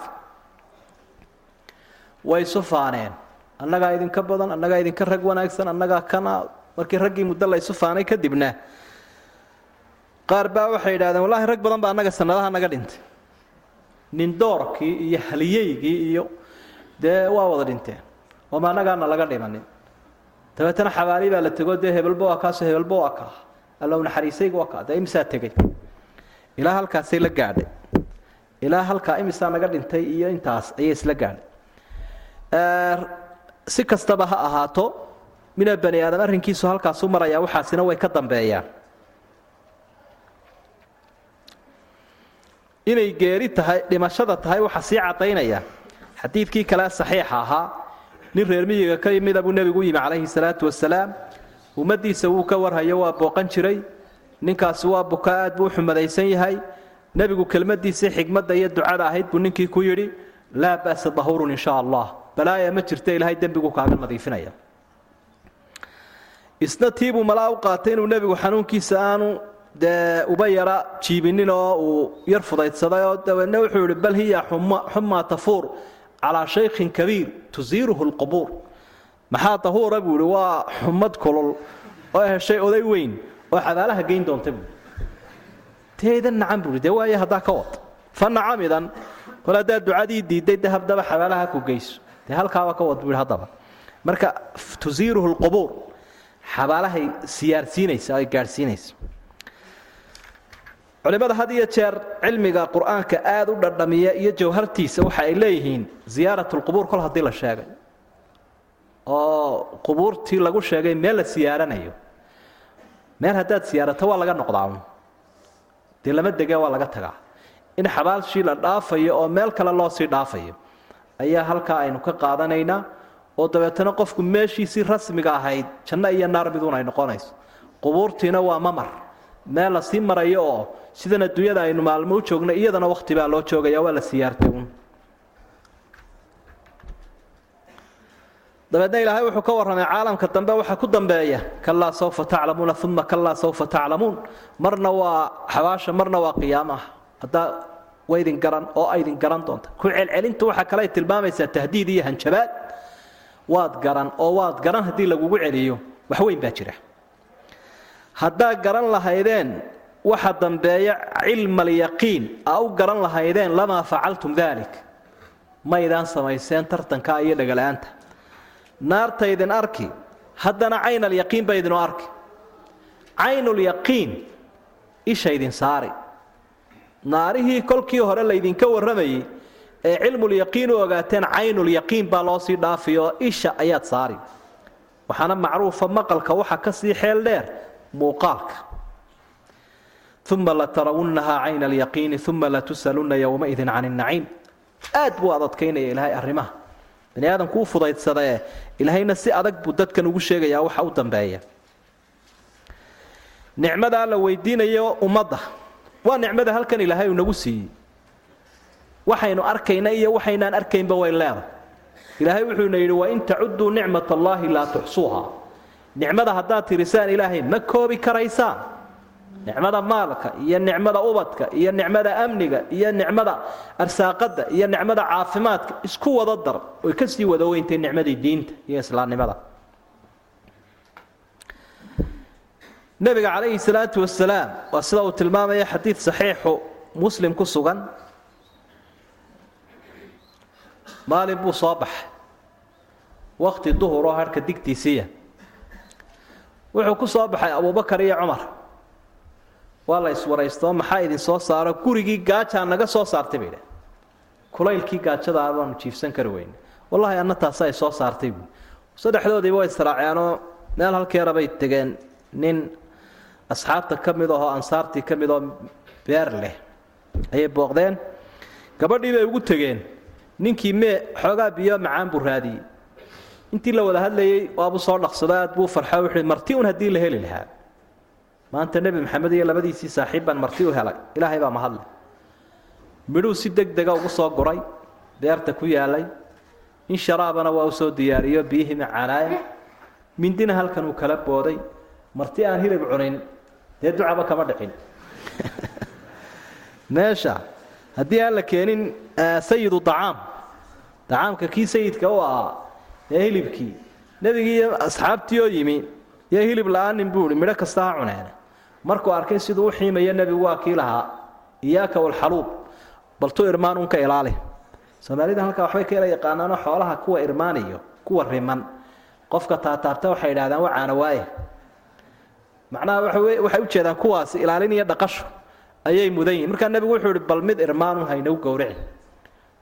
B: way isu faaneen annagaa idinka badan annagaa idinka rag wanaagsan annagaa kana markii raggii muddo la faanay kadibna qaar baa waxay yidhahdeen wallaahi rag badan baa annaga sanadaha naga dhintay. Nindoorkii iyo haliyeygii iyo dee waa wada dhinteen. Ooma annagaana laga dhimanin? Dabeetana xabaali baa la tego dee hebelba waa kaasoo hebelba waa kaa allow naxariisayga waa kaa dee imisaa tegey? Ilaa halkaasay la gaadhay. Ilaa halkaa imisaa naga dhintay iyo intaas ayay isla gaadhay. Si kastaba ha ahaato mina bani aadam arrinkiisu halkaasu marayaa waxaasina way ka dambeeyaan inay geeri tahay dhimashada tahay waxaa sii caddaynaya xadiidkii kale saxiixa ahaa nin reer miyiga ka yimida buu nebigu u yimi calayhi salaatu wasalaam ummaddiisa wuu ka warhayo waa booqan jiray. Ninkaasi waa buka aad buu xumadaysan yahay. Nebigu kelmadiisii xigmadda iyo ducada ahayd buu ninkii ku yidhi laa ba'sa dahurun in sha allah. Balaaya ma jirta ilaahay dembigu kaaga nadiifinaya. Isna tiibuu malaa u qaatay inuu nebigu xanuunkiisa aanu dee uba yara jiibinin oo uu yar fudaydsaday oo dabeedna wuxuu yihi bal hiya xumaa tafuur calaa shaykhin kabiir tusiiruhu lqubuur maxaa tahuura buu ihi waa xumad kulul oo heshay oday weyn oo xabaalaha geyn doonta buu teedan nacan buui dee waaye haddaa ka wad. Fa nacamidan kol haddaa ducadii diidday de haddaba xabaalaha ku geyso. Dee halkaaba ka wad buu haddaba. Marka tusiiruhu lqubuur xabaalahay siyaarsiinaysa ay gaadhsiinaysa culimmada had iyo jeer cilmiga qur'aanka aada u dhadhamiya iyo jawhartiisa waxa ay leeyihiin ziyaarat lqubuur kol haddii la sheegay. Oo qubuurtii lagu sheegay meel la siyaaranayo. Meel haddaad siyaarato waa laga noqdaa dee lama degee waa laga tagaa. In xabaalshii la dhaafayo oo meel kale loo sii dhaafayo ayaa halkaa aynu ka qaadanaynaa oo dabeetana qofku meeshiisii rasmiga ahayd janno iyo naar miduun ay noqonayso. Qubuurtiina waa mamar meel la sii marayo oo sidan adduunyada aynu maalmo u joogna iyadana wakhti baa loo joogaya waa la siyaartay uun. Dabeedna ilaahay wuxuu ka warramay caalamka dambe waxa ku dambeeya kalaa sawfa taclamuuna uma kalaa sawfa taclamuun. Marna waa xabaasha marna waa qiyaamaha. Haddaa waydin garan oo aydin garan doonta. Ku celcelintu waxa kale ay tilmaamaysaa tahdiid iyo hanjabaad. Waad garan oo waad garan haddii lagugu celiyo. Wax weyn baa jira haddaa garan lahaydeen waxa dambeeya cilma alyaqiin aa u garan lahaydeen lamaa facaltum dalik. Maydaan samayseen tartanka iyo dhagala-aanta naarta idin arki haddana cayn alyaqiin ba idinu arki. Caynulyaqiin isha idin saari. Naarihii kolkii hore laydinka warramayey ee cilmulyaqiin u ogaateen caynulyaqiin baa loo sii dhaafi oo isha ayaad saari. Waxaana macruufa maqalka waxa ka sii xeel dheer muuqaalka. Uma latarawunnahaa cayna alyaqiini uma latusalunna yowmaidin can innaciim aad buu adadkaynaya ilaahay arrimaha. Bani aadamku u fudaydsadae ilaahayna si adag buu dadkan ugu sheegayaa waxa u dambeeya. Nicmadaa la weydiinayo ummadda. Waa nicmada halkan ilaahay uu nagu siiyey. Waxaynu arkayna iyo waxaynaan arkaynba way leedahay. Ilaahay wuxuuna yidhi wain tacudduu nicmat allaahi laa tuxsuuha nicmada haddaad tirisaan ilaahay ma koobi karaysaan nicmada maalka iyo nicmada ubadka iyo nicmada amniga iyo nicmada arsaaqada iyo nicmada caafimaadka isku wada dar oy ka sii wada weyntay nicmadii diinta iyo islaamnimada nabiga calayhi salaatu wasalaam waa sida uu tilmaamaya xadiid saxiixu muslim ku sugan. Maalin buu soo baxay. Wakti duhur oo harhka digtiisiiya wuxuu ku soo baxay abubakar iyo cumar. Waa la iswaraystoo maxaa idin soo saaro? Gurigii gaajaa naga soo saartay bay dhah kulaylkii gaajada baanu jiifsan kari weyne. Wallahi anna taasa ay soo saartay buui saddexdoodiiba way israaceenoo meel halkeera bay tegeen. Nin asxaabta ka mid ahoo ansaartii ka mid oo beer leh ayay booqdeen. Gabadhii bay ugu tegeen. Ninkii mee xoogaa biyo macaan buu raadiyey intii la wada hadlayey waabuu soo dhaqsado buu farxa wuxuu marti un haddii la heli lahaa. Maanta nebi maxamed iyo labadiisii saaxiib baan marti u helay. Ilaahay baa mahadle midhuu si deg dega ugu soo guray beerta ku yaalay in sharaabana waa u diyaariyo biyihii macaanaaya mindina halkan uu kala booday. Marti aan hilib cunin dee ducaba kama dhicin. *laughs* Meesha haddii aan la keenin sayidu acaam acaamka kii sayidka u ahaa ee hilibkii. Nebigii iyo asxaabtii oo yimi iyo hilib la'aanin buu ihi midho kasta ha cuneene. Markuu arkay siduu u xiimayo nebigu waa kii lahaa iyaaka walxaluub baltu irmaan unka ilaali soomaalida halkaa waxbay ka ela yaqaanaanoo xoolaha kuwa irmaaniyo kuwa riman. Qofka taataabta waxay idhahdaan waa waaye. Macnaha waxay ujeedaan kuwaasi ilaalin iyo dhaqasho ayay mudan yihiin markaa nebigu wuxuu ihi bal mid irmaanu haynagu gowrici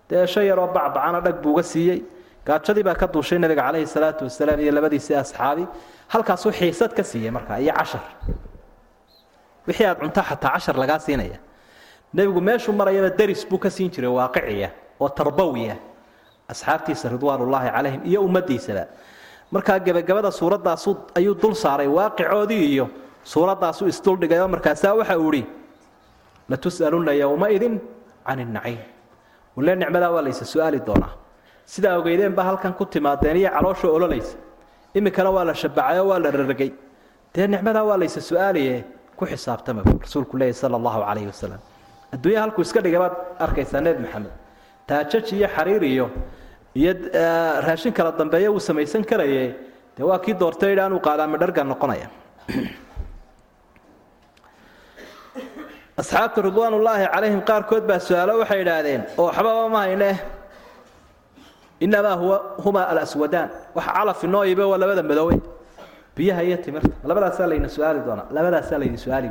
B: dee shan yaroo bacbacana dhag buuga siiyey gaajadii baa ka duushay nebiga calayhi salaatu wasalaam iyo labadiisii asxaabi halkaasuu xiisad ka siiyey markaa iyo cashar. Wixii aad cunto xataa cashar lagaa siinaya. Nebigu meeshuu marayaba deris buu ka siin jiray waaqiciya oo tarbawiya asxaabtiisa ridwaanullaahi calayhim iyo ummadiisaba markaa gebagabada suuradaasu ayuu dul saaray waaqicoodii iyo suuraddaasuu isduldhigay oo markaasaa waxa uu idhi latus'alunna yowmaidin can innaciim wale nicmadaa waa laysa su'aali doonaa sidaa ogeydeen baa halkan ku timaadeen iyo caloosha ololaysa. Iminkana waa la shabacayoo waa la raragay dee nicmadaa waa laysa su'aaliye? Ku xisaabtama buu rasuulku leeyahy sala allahu calayhi wasalam adduunya halkuu iska dhigay baad arkaysaa nebi maxamed. Taajaj iyo xariir iyo iyo raashin kala dambeeya uu samaysan karaye dee waa kii doortay idha anuu qaadaama dharga noqonaya. Asxaabtu ridwaanullaahi calayhim qaarkood baa su'aalo waxay idhaahdeen oo waxbaba ma hayne inamaa huwa huma alaswadaan waxa calaf inoo ibe waa labada madoowe biyaha iyo timirta labadaasaa layna su'aali doonaa labadaasaa layna su'aali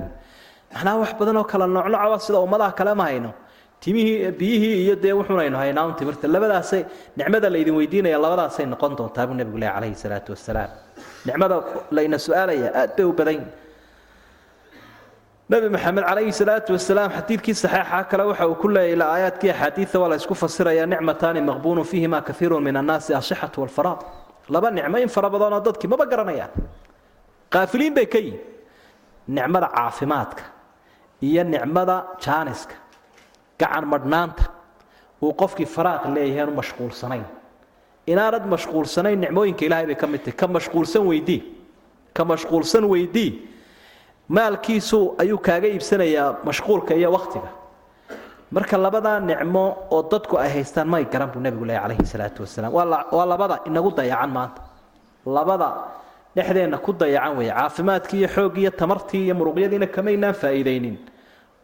B: macnaha wax badan oo kala noocnoocaba sida ummadaha kale ma hayno timihii biyihii iyo dee wuxuunaynu haynaa timirta labadaasay nicmada laydin weydiinaya labadaasay noqon doontaa buu nebigu leh calayhi salaatu wasalaam nicmada layna su'aalaya aad bay u badan nabi maxamed calayhi salaatu wasalaam xadiidkii saxeixa kale waxa uu ku leeyay ilaa aayaadkii axaadiida waa la isku fasirayaa nicmataani maqbuunun fiihima kaiiru min annaasi asixatu walfaraad. Laba nicmo in fara badanoo dadkii maba garanayaan. Qaafiliin bay ka yihiin nicmada caafimaadka iyo nicmada jaaniska gacan madhnaanta uu qofkii faraaq leeyahay aanu mashquulsanayn. Inaanad mashquulsanayn nicmooyinka ilaahay bay ka mid tahay. Ka mashquulsan weydii. Ka mashquulsan weydii maalkiisu ayuu kaaga iibsanayaa mashquulka iyo wakhtiga marka labadaa nicmo oo dadku ay haystaan may garan buu nebigu leeyahy calayhi salaatu wasalaam waa labada inagu dayacan maanta. Labada dhexdeenna ku dayacan weeye caafimaadkii iyo xooggii iyo tamartii iyo muruqyadiina kamaynaan faa'iidaynin.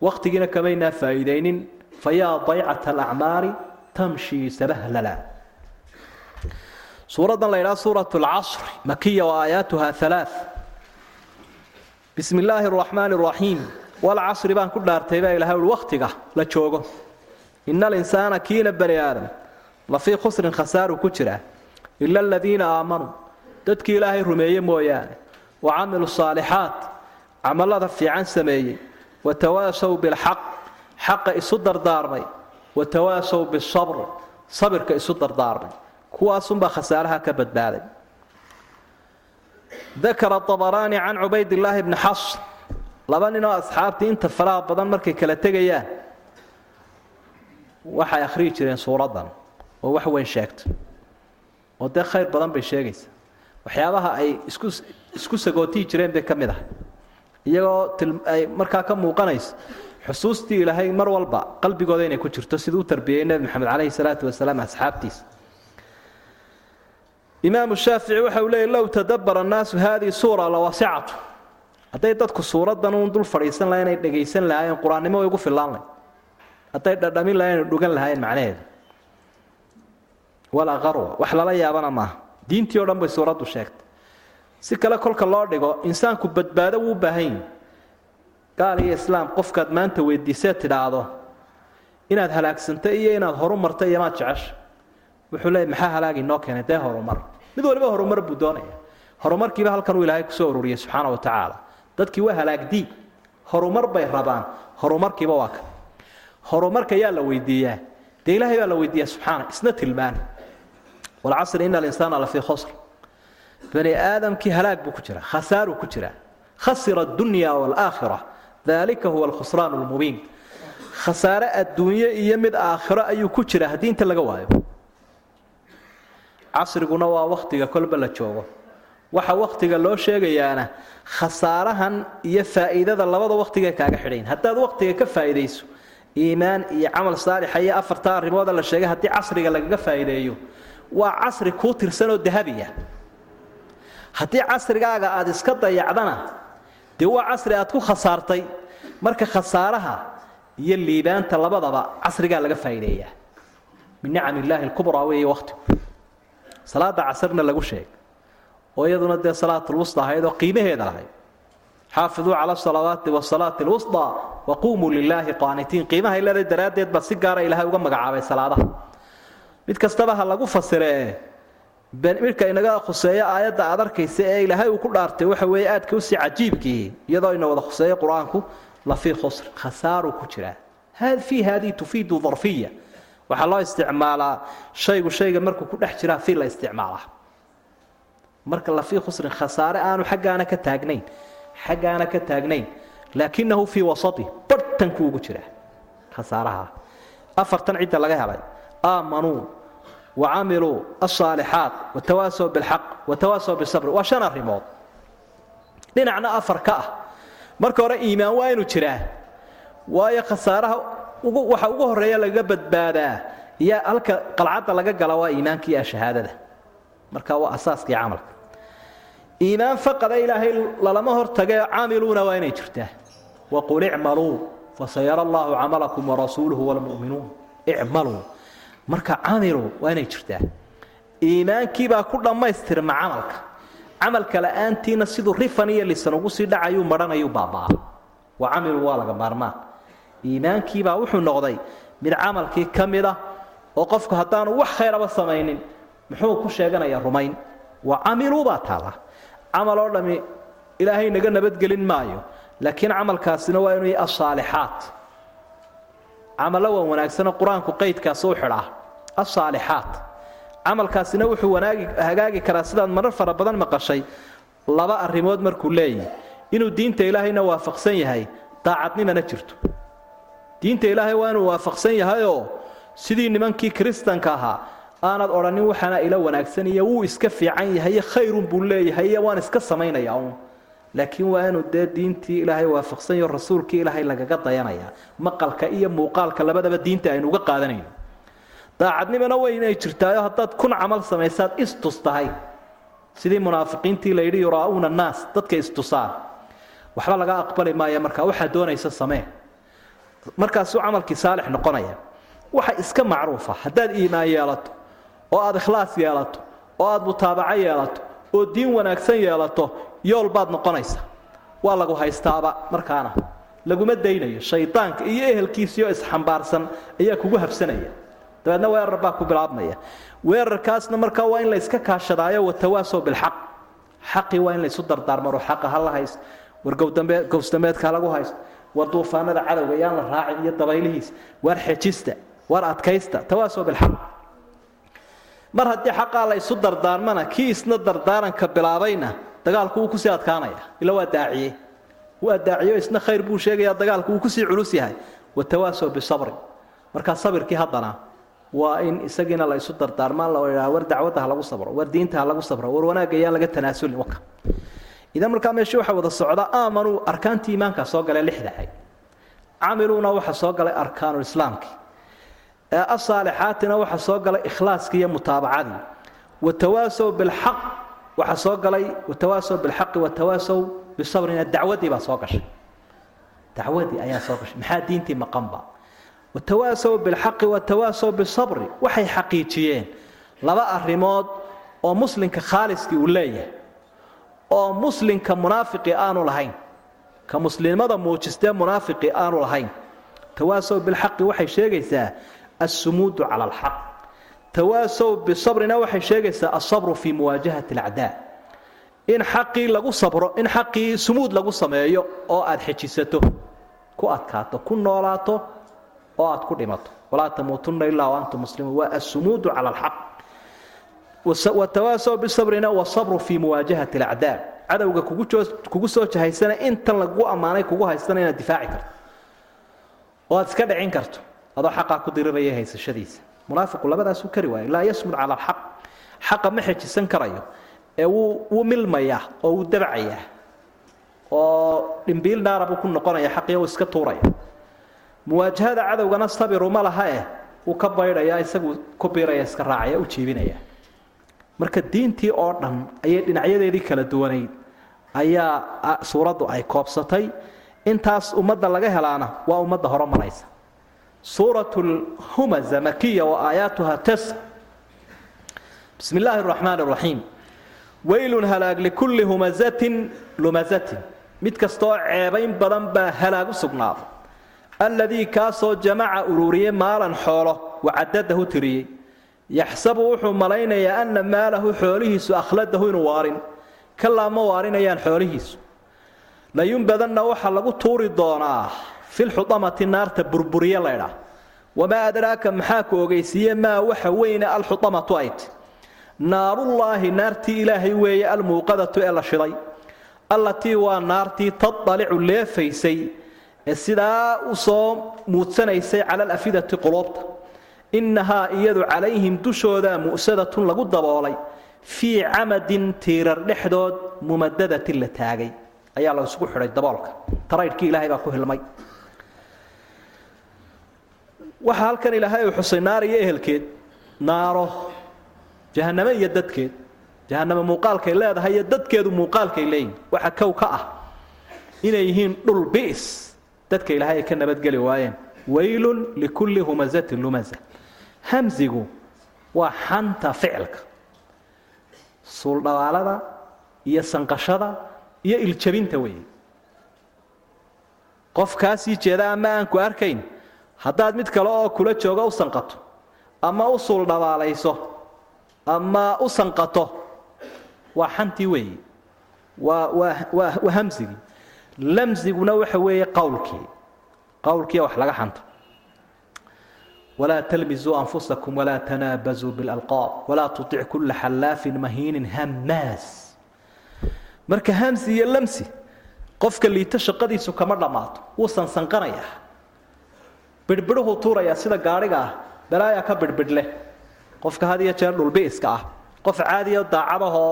B: Wakhtigiina kamaynaan faa'iidaynin. Fayaa daycata alacmaari tamshii sabahlala. Suuraddan la yidhaha suurat lcasri makiya wa aayaatuha alaa bismi illaahi araxmaani araxiim walcasri baan ku dhaartay baa ilahay ui wakhtiga la joogo. Ina alinsaana kiina bani aadam la fii khusrin khasaaru ku jiraa ila aladiina aamanuu dadkii ilaahay rumeeye mooyaane. Wa camiluu saalixaat camallada fiican sameeyey. Watawaasaw bilxaq. Xaqa isu dardaarmay. Watawaasaw bisabr. Sabirka isu dardaarmay. Kuwaasunbaa khasaaraha ka badbaaday dakara abaraani can cubaydillaahi bni xasr laba ninoo asxaabtii inta faraha badan markay kala tegayaan waxay akhriyi jireen suuraddan oo wax weyn sheegto oo dee khayr badan bay sheegaysaa waxyaabaha ay isku isku sagootiyi jireen bay ka mid ahay iyagoo ay markaa ka muuqanayso xusuustii ilaahay mar walba qalbigooda inay ku jirto siduu u tarbiyey nebi maxamed caleyhi salaatu wasalaam asxaabtiisa imaamu shaafici waxa uu leeyay low tadabbara annaasu haadihi suura lawasicatu hadday dadku suuraddan uun dul fadhiisan lahayn ay dhegaysan lahaayeen qur'aannimo way ugu fillaan lahayn hadday dhadhamin lahayn ay dhugan lahaayeen macnaheeda. Walaa qarwa wax lala yaabana maaha. Diintii o dhan bay suuraddu sheegtay. Si kale kolka loo dhigo insaanku badbaado wuu u gaal iyo islaam qofkaad maanta weydiisee tidhaahdo inaad halaagsanta iyo inaad horu iyo maad jecesha wuxuu leeyay maxaa halaagi noo keenay? Dee horumar mid waliba horumar buu doonaya. Horumarkiiba halkan uu ilaahay ku soo ururiyey subxaana wa tacaala dadkii waa halaagdii horumar bay rabaan. Horumarkiiba waa ka. Horumarka yaa la weydiiyaa. Dee ilaahay baa la weydiiyaa subxaana isna tilmaan walcasri ina alinsaana lafii khusr. Bani aadamkii halaag buu ku jira khasaaruu ku jira. Khasira addunya waalaakhira dalika huwa alkhusraan lmubiin khasaare adduunye iyo mid aakhiro ayuu ku jira haddii inta laga waayo casriguna waa wakhtiga kolba la joogo. Waxa wakhtiga loo sheegayaana khasaarahan iyo faa'iidada labada wakhtigae kaaga xidhayn haddaad wakhtiga ka faa'iidayso iimaan iyo camal saalixa iyo afarta arrimooda la sheegay haddii casriga lagaga faa'iideeyo waa casri kuu tirsanoo dahabiya. Haddii casrigaaga aad iska dayacdana dee waa casri aad ku khasaartay. Marka khasaaraha iyo liibaanta labadaba casrigaa laga faa'iideeyaa. Min nicam illaahi alkubraa weeye wakhtigu salaada casrna lagu sheegay oo iyaduna dee salaatulwusta ahayd oo qiimaheeda lahayd xaafiduu cala salawaati wasalaati lwusطa waquumuu lilaahi qaanitiin. Qiimahay leedahay daraaddeed baa si gaara ilaahay uga magacaabay salaadaha. Mid kastaba ha lagu fasiree midka inaga khuseeyo aayadda aad arkaysa ee ilaahay uu ku dhaartay waxa weeye aadka u sii cajiibkii iyadoo ina wada khuseeyo qur'aanku la fii khusr khasaaruu ku jiraa fii haadihi tufiidu darfiya waxaa loo isticmaalaa shaygu shayga markuu ku dhex jiraa fii la isticmaalaa. Marka la fii khusrin khasaare aanu xaggaana ka taagnayn xaggaana ka taagnayn laakinahu fii wasati badh bartankuu ugu jiraa khasaaraha. Afartan cidda laga helay aamanuu wa camiluu alsaalixaat watawaasow bilxaq watawaasow bisabri waa shan arrimood. Dhinacna afar ka ah. Marka hore iimaan waa inuu jiraa waayo khasaaraha waxa ugu horreeya lagaga badbaadaa. Iyo halka qalcadda laga gala waa iimaanka iyo shahaadada. Marka waa asaaskii camalka. Iimaan faqada ilaahay lalama hortagee caamiluuna waa inay jirtaa. Waqul icmaluu fasayara allaahu camalakum warasuuluhu wlmu'minuun icmaluu marka camiluu waa inay jirtaa. Iimaankiibaa ku dhammaystirma camalka. Camalka la'aantiina siduu rifan iyo lisan ugu sii dhacayuu madhanayuu baabaa wa camiluu waa laga maarmaan iimaankiibaa wuxuu noqday mid camalkii ka mid ah oo qofku haddaanu wax khayraba samaynin muxuu ku sheeganayaa rumayn. Wa camiluu baa taala. Camal oo dhammi ilaahay naga nabadgelin maayo laakiin camalkaasina waa inuu asaalixaat camallo waa wanaagsanoo qur'aanku qaydkaasi u xidhaa asaalixaat camalkaasina wuxuu hagaagi karaa sidaad marar fara badan maqashay. Laba arrimood markuu leeyahy inuu diinta ilaahayna waafaqsan yahay daacadnimana jirto diinta ilaahay waa waafaqsan yahayoo sidii nimankii kiristanka ahaa aanad odhanin waxaana ila wanaagsan iyo wuu iska fiican yahay iyo khayrun buu leeyahay iyo waan iska samaynaya uun. Laakiin waa dee diintii ilaahay waafaqsan yaho rasuulkii ilaahay lagaga dayanaya maqalka iyo muuqaalka labadaba diinta aynu uga qaadanayno. Daacadnimana way inay jirtaayo haddaad kun camal samaysaad istus sidii munaafiqiintii la yidhi yuraa'uuna annaas dadka istusaan. Waxba laga aqbali maaya markaa waxaa doonaysa samee markaasuu camalkii saalix noqonaya waxa iska macruufa haddaad iimaan yeelato oo aad ikhlaas yeelato oo aad mutaabaco yeelato oo diin wanaagsan yeelato yool baad noqonaysa. Waa lagu haystaaba markaana laguma daynayo shaydaanka iyo ehelkiisiioo isxambaarsan ayaa kugu habsanaya. Dabeedna weerar baa ku bilaabmaya. Weerarkaasna markaa waa in la kaashadaayo watawaasow bilxaq. Xaqii waa in laysu dardaarmaro xaqa ha la haysto. War gowsdambeedka ha lagu haysto war duufaanada cadowga yaan la raacin iyo dabaylihiis. Waar xejista waar adkaysta. Tawaasow bilxaq mar haddii xaqaa la dardaarmana kii isna dardaaranka bilaabayna dagaalku wuu ku sii adkaanaya. Ila waa daaciye waa daaciyo isna khayr buu sheegaya dagaalku wuu ku sii culus yahay. Watawaasow bisabri markaa sabirkii haddana waa in isagiina la dardaarmaan la idhaa war dacwadda ha lagu sabro war diinta ha lagu sabro war wanaagga yaan laga tanaasulin waka idan markaa meesha waxaa wada socda aamanuu arkaantii iimaankaa soo galay lixdahay. Camiluuna waxa soo galay arkaanulislaamkii asaalixaatina waxa soo galay ikhlaaskii iyo mutaabacadii. Watawaasow bilxaq waxaa soo galay watawaasow bilxaqi watawaasow bisabrina dacwaddii baa soo gashay. Dacwadii ayaa soo gashay maxaa diintii maqanba watawaasow bilxaqi watawaasow bisabri waxay xaqiijiyeen laba arrimood oo muslimka khaaliskii uu leeyahay oo muslimka munaafiqi aanu lahayn ka muslimada muujistee munaafiqi aanu lahayn. Tawaasow bilxaqi waxay sheegaysaa assumuudu cala alxaq tawaasow bisabrina waxay sheegaysaa alsabru fii muwaajahati alacdaa. In xaqii lagu sabro in xaqii sumuud lagu sameeyo oo aad xejisato ku adkaato ku noolaato oo aad ku dhimato. Walaa tamuutunna ilaa waantum muslimuun. Waa assumuudu cala alxaq watawaasow bisabrina wasabru fii muwaajahati alacdaa cadowga kugu soo jahaysana intan lagu ammaanay kugu haystana inaad difaaci karto. Oo aad iska dhicin karto. Adoo xaqaa ku diriraya haysashadiisa. Munaafiqu labadaasuu kari waaya laa yasmud cala alxaq. Xaqa ma xejisan karayo. Ee wuu wuu milmayaa oo wuu dabcayaa oo dhimbiil dhaara buu ku noqonaya xaqiya uu iska tuuraya. Muwaajahada cadowgana sabiru ma laha eh wuu ka baydhayaa isagu ku biiraya iska raacaya u jiibinaya marka diintii oo dhan ayay dhinacyadeedii kala duwanayd. Ayaa suuraddu ay koobsatay. Intaas ummadda laga helaana waa ummadda hore maraysa suurat lhumaza makiya wa aayaatuha tes bismi illaahi araxmaan araxiim weylun halaag likulli humazatin lumazatin. Mid kastaoo ceebayn badan baa halaag u sugnaaday alladii kaasoo jamaca ururiyey maalan xoolo wacadadahu tiriyey yaxsabu wuxuu malaynayaa anna maalahu xoolihiisu akhladahu inuu waarin. Kalaa ma waarinayaan xoolihiisu. Layunbadanna waxaa lagu tuuri doonaa filxudamati naarta burburiye laydhaa wamaa adraaka maxaa ku ogeysiiye maa waxa weyne alxudamatu ayti naarullaahi naartii ilaahay weeye almuuqadatu ee la shiday. Allatii waa naartii tadalicu leefaysay ee sidaa u soo muudsanaysay cala alafidati quluubta innahaa iyadu calayhim dushooda mu'sadatun lagu daboolay fii camadin tiirar dhexdood mumadadatin la taagay. Ayaa la isugu xidhay daboolka. Taraydhkii ilaahay baa ku hilmay waxaa halkan ilaahay uu xusay naar iyo ehelkeed naaro jahaname iyo dadkeed. Jahaname muuqaalkay leedahay iyo dadkeedu muuqaalkay leeyihiin waxa kow ka ah inay yihiin dhul bi's dadka ilaahay ay ka nabadgeli waayeen. Waylun likulli humazatin lumaza hamsigu waa xanta ficilka. Suuldhabaalada iyo sanqashada iyo iljabinta weeye. Qof kaa jeeda ama aan ku arkayn haddaad mid kale oo kula jooga u sanqato ama u suuldhabaalayso ama u sanqato waa xantii weeye. Waa waa waa waa hamsigii lamsiguna waxa weeye qowlkii qowlkiiya wax laga xanto walaa talmisuu anfusakum walaa tanaabazuu bilalqaab walaa tutic kulla xallaafin mahiinin hammaas marka hamsi iyo lamsi qofka liito shaqadiisu kama dhammaato wuu sansanqanayaa bidhbidhuhuu tuurayaa sida gaadhiga ah balaayaa ka bidhbidhleh qofka had jeer dhulbiiska ah qof caadiya daacadahoo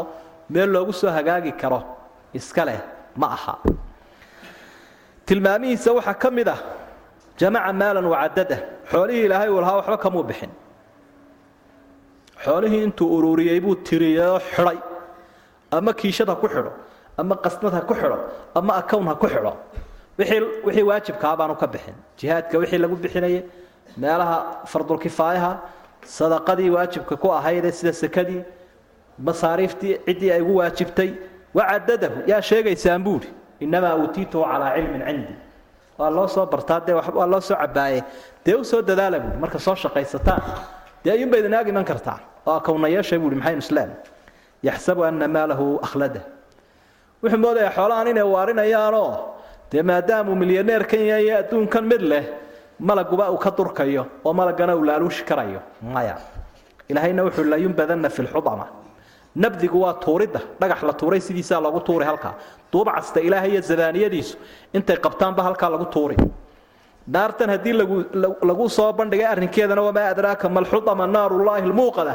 B: meel loogu soo hagaagi karo iska leh ma aha tilmaamihiisa waxaa ka mid ah jamaca maalan wacadada xoolihii ilaahay uu lahaa waxba kamuu bixin xoolihii intuu ururiyey buu tiriyoo xidhay ama kiishad ha ku xidho ama qasnad ha ku xidho ama akown ha ku xidho wixii waajibkaa baanu ka bixin jihaadka wixii lagu bixinayay meelaha fardulkifaayaha sadaqadii waajibka ku ahaydee sida sekadii masaariiftii ciddii ay ugu waajibtay wacadadahu yaa sheegaysaan buuri innamaa uutiituhu calaa cilmin cindi waa loo soo bartaa dee waa loo soo cabaaye dee u soo dadaala buuri marka soo shaqaysataan dee ayuunba idin iman kartaa. Oo akowna yeeshay buuri maxaynu islaam yaxsabu anna maalahu akhlada. Wuxuu moodayaa xoolahan inay waarinayaanoo dee maadaamuu milyaneerkan yahay adduunkan mid leh malaguba uu ka durkayo oo malagana uu laaluushi karayo. Maya. Ilaahayna wuxuu layunbadanna fi lxudama nabdigu waa tuuridda. Dhagax la tuuray sidiisaa loogu tuuri halkaa. Duub casta ilaahay iyo zabaaniyadiisu intay qabtaanba halkaa lagu tuuri naartan haddii lagu soo bandhigay arrinkeedana wamaa adraaka malxudama naarullaahi lmuuqada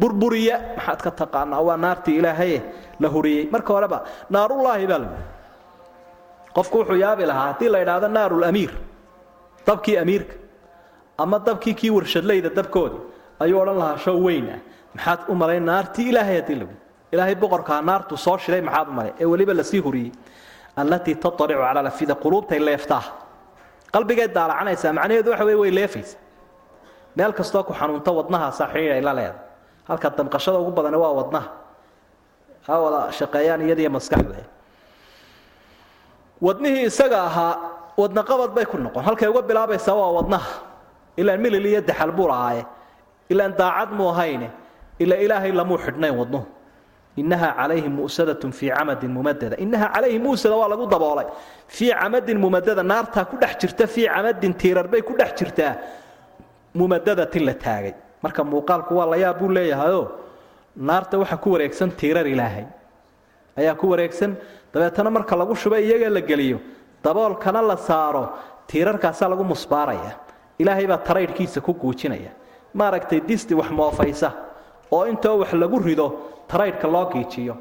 B: burburiya maxaad ka taqaanaa? Waa naartii ilaahaye la huriyey. Marka horeba naarullaahi baa lagu qofku wuxuu yaabi lahaa haddii la idhaahdo naarulamiir dabkii amiirka ama dabkii kii warshadlayda dabkoodii ayuu odhan lahaa show weyna maxaad u malay naartii ilaahay haddii lagu ilaahay boqorkaa naartu soo shiday maxaad u malay? Ee weliba la sii huriyey. Allatii taaricu calaa lafida quluubtay leeftaa qalbigay daalacanaysaa macnaheedu waxa wey way leefaysa. Meel kastoo ku xanuunto wadnahaasaa xidhiidh ay la leedahay halka damqashada ugu badani waa wadnaha. Ha wada shaqeeyaan iyadiyo maskaxda. Wadnihii isaga ahaa wadna qabad bay ku noqon. Halkay uga bilaabaysaa waa wadnaha. Ilaan milil iyo daxal buu lahaaye ilaan daacad muu ahayne ila ilaahay lamuu xidhnayn wadnuhu inaha calayhim mu'sadatun fii camadin mumadada inaha calayhim mu'sada waa lagu daboolay. Fii camadin mumadada naartaa ku dhex jirta fii camadin tiirar bay ku dhex jirtaa mumadadatin la taagay. Marka muuqaalku waa la yaab buu leeyahayoo naarta waxaa ku wareegsan tiirar ilaahay. Ayaa ku wareegsan dabeetana marka lagu shubay iyaga la geliyo daboolkana la saaro tiirarkaasaa lagu musbaaraya. Ilaahay baa taraydhkiisa ku guujinaya. Maaragtay disti wax moofaysa oo intoo wax lagu rido taraydhka loo giijiyo.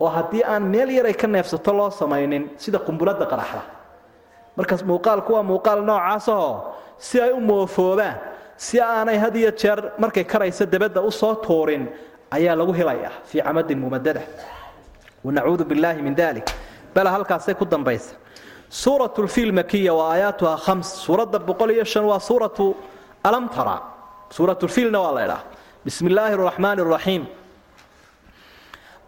B: Oo haddii aan meel yaray ka neefsato loo samaynin sida qumbuladda qaraxda. Markaas muuqaalku waa muuqaal noocaasahoo si ay u moofoobaan si aanay had iyo jeer markay karaysa dabadda u soo tuurin ayaa lagu helayaa fii camadin mumadada wanacuudu billaahi min dalik bala halkaasay ku dambaysa. Suurat lfiil makiya wa aayaatuha khams. Suuradda boqol iyo shan waa suuratu alam tara. Suurat lfiilna waa la idhaha bismi illaahi araxmaani araxiim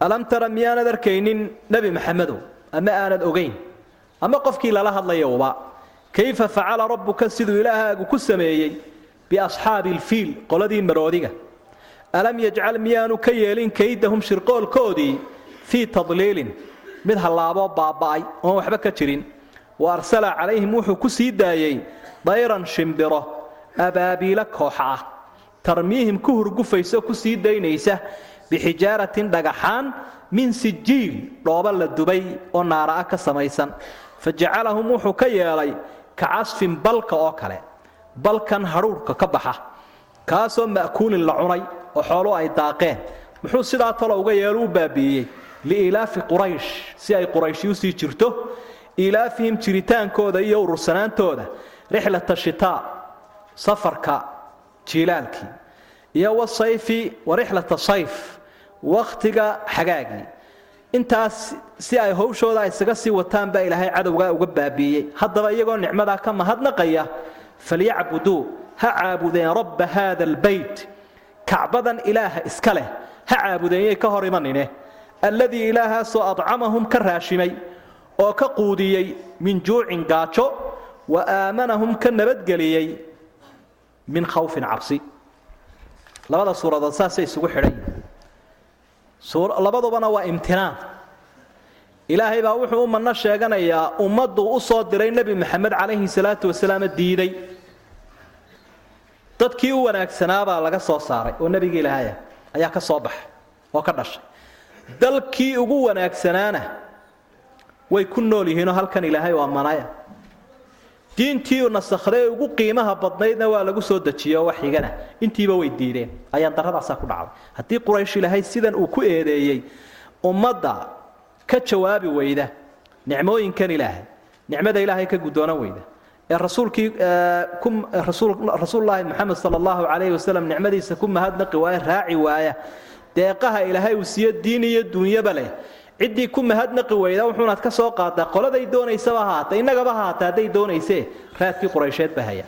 B: alam tara miyaanad arkaynin nebi maxamedow ama aanad ogayn ama qofkii lala hadlayowba kayfa facala rabbuka siduu ilaahaagu ku sameeyey biasxaabi alfiil qoladii maroodiga? Alam yajcal miyaanu ka yeelin kaydahum shirqoolkoodii fii tadliilin? Mid hallaaboo baaba'ay oon waxba ka jirin. Wa arsala calayhim wuxuu ku sii daayey dayran shimbiro abaabiila kooxa ah tarmiihim ku hurgufayso ku sii daynaysa bixijaaratin dhagaxaan min sijiil dhooba la dubay oo naara'a ka samaysan. Fa jacalahum wuxuu ka yeelay ka casfin balka oo kale balkan hadhuurhka ka baxa kaasoo ma'kuulin la cunay oo xoolu ay daaqeen. Muxuu sidaa talo uga yeelo u baabi'iyey liilaafi quraysh si ay qurayshi u sii jirto ilaafihim jiritaankooda iyo urursanaantooda. Rixlata shitaa safarka jiilaalkii iyo wasayfi wa rixlata sayf wakhtiga xagaagii intaas si ay howshooda isaga sii wataan baa ilaahay cadowgaa uga baabiiyey haddaba iyagoo nicmadaa ka mahadnaqaya falyacbuduu ha caabudeen rabba haada albeyt kacbadan ilaaha iska leh ha caabudeeyay ka hor imanine alladii ilaahaasoo adcamahum ka raashimay oo ka quudiyey min juucin gaajo wa aamanahum ka nabadgeliyey min khawfin cabsi. Labada suuradood saasay isugu xidhan labadubana waa imtinaan. Ilaahay baa wuxuu u manno sheeganayaa ummaddu u soo diray nebi maxamed calayhi salaatu wasalaam diiday. Dadkii u wanaagsanaabaa laga soo saaray oo nebigii ilaahaya ayaa ka soo baxay oo ka dhashay. Dalkii ugu wanaagsanaana way ku nool yihiinoo halkan ilaahay waa manaya diintii nasakhday ugu qiimaha badnaydna waa lagu soo dejiyey oo waxigana intiiba way diideen. Ayaan daradaasaa ku dhacday haddii quraysh ilaahay sidan uu ku eedeeyey ummadda ka jawaabi weyda nicmooyinkan ilaahay nicmada ilaahay ka guddoonan weyda. Ee rasuulkii rasuululaahi moxamed sala allahu calayhi wasalam nicmadiisa ku mahadnaqi waaya raaci waaya. Deeqaha ilaahay uu siiyo diin iyo duunyaba leh ciddii ku mahadnaqi weyda wuxuunaad ka soo qaadaa qoladay doonaysaba haata innagaba haata hadday doonaysee raadkii quraysheed ba haya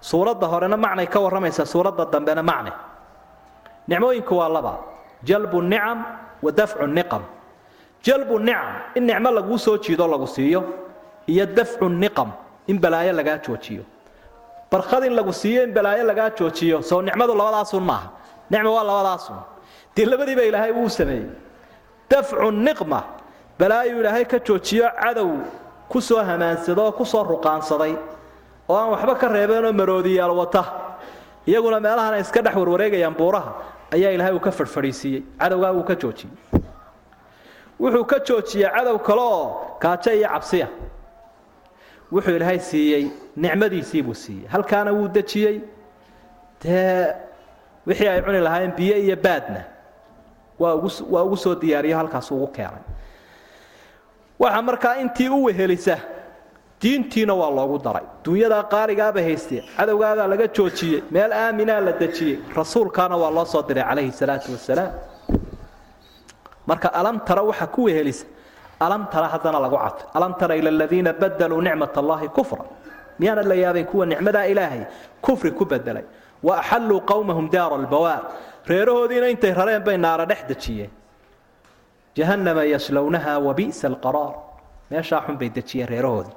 B: suuradda horena macnay ka warramaysaa suuradda dambena macne. Nicmooyinku waa laba. Jalbu nicam wa dafcu niqam. Jalbu nicam in nicmo laguu soo jiido lagu siiyo iyo dafcu niqam in balaayo lagaa joojiyo. Barkad in lagu siiyo in balaayo lagaa joojiyo. Soo nicmadu labadaasun maaha. Nicma waa labadaasun dee labadiiba ilaahay wuu sameeyey dafcu niqma balaayuu ilaahay ka joojiyo cadow ku soo hamaansada oo ku soo ruqaansaday oo aan waxba ka reebeenoo maroodiyaal wata iyaguna meelahana iska dhex warwareegayaan buuraha ayaa ilaahay uu ka fadhfadhiisiiyey cadowgaa wuu ka joojiyey wuxuu ka joojiyey cadow kale oo kaajo iyo cabsiya wuxuu ilaahay siiyey nicmadiisii buu siiyey halkaana wuu dejiyey dee wixii ay cuni lahaayeen biyo iyo baadna waa ugu soo diyaariyo halkaas ugu keenay. Waxa markaa intii u wehelisa diintiina waa loogu daray. Dunyadaa qaaligaaba haystee cadowgaadaa laga joojiyey meel aaminaa la dejiyey rasuulkaana waa loo soo diray calayhi salaatu wasalaam marka alam tara waxa ku wehelisa alam tara haddana lagu cadfay alam tara ila aladiina badaluu nicmat allahi kufra miyaanad la yaabayn kuwa nicmadaa ilaahay kufri ku bedelay wa axalluu qowmahum daara albawaar reerahoodiina intay rareen bay naara dhex dejiyeen. Jahannama yaslownaha wabi'sa alqaraar. Meeshaa xun bay dejiyeen reerahoodii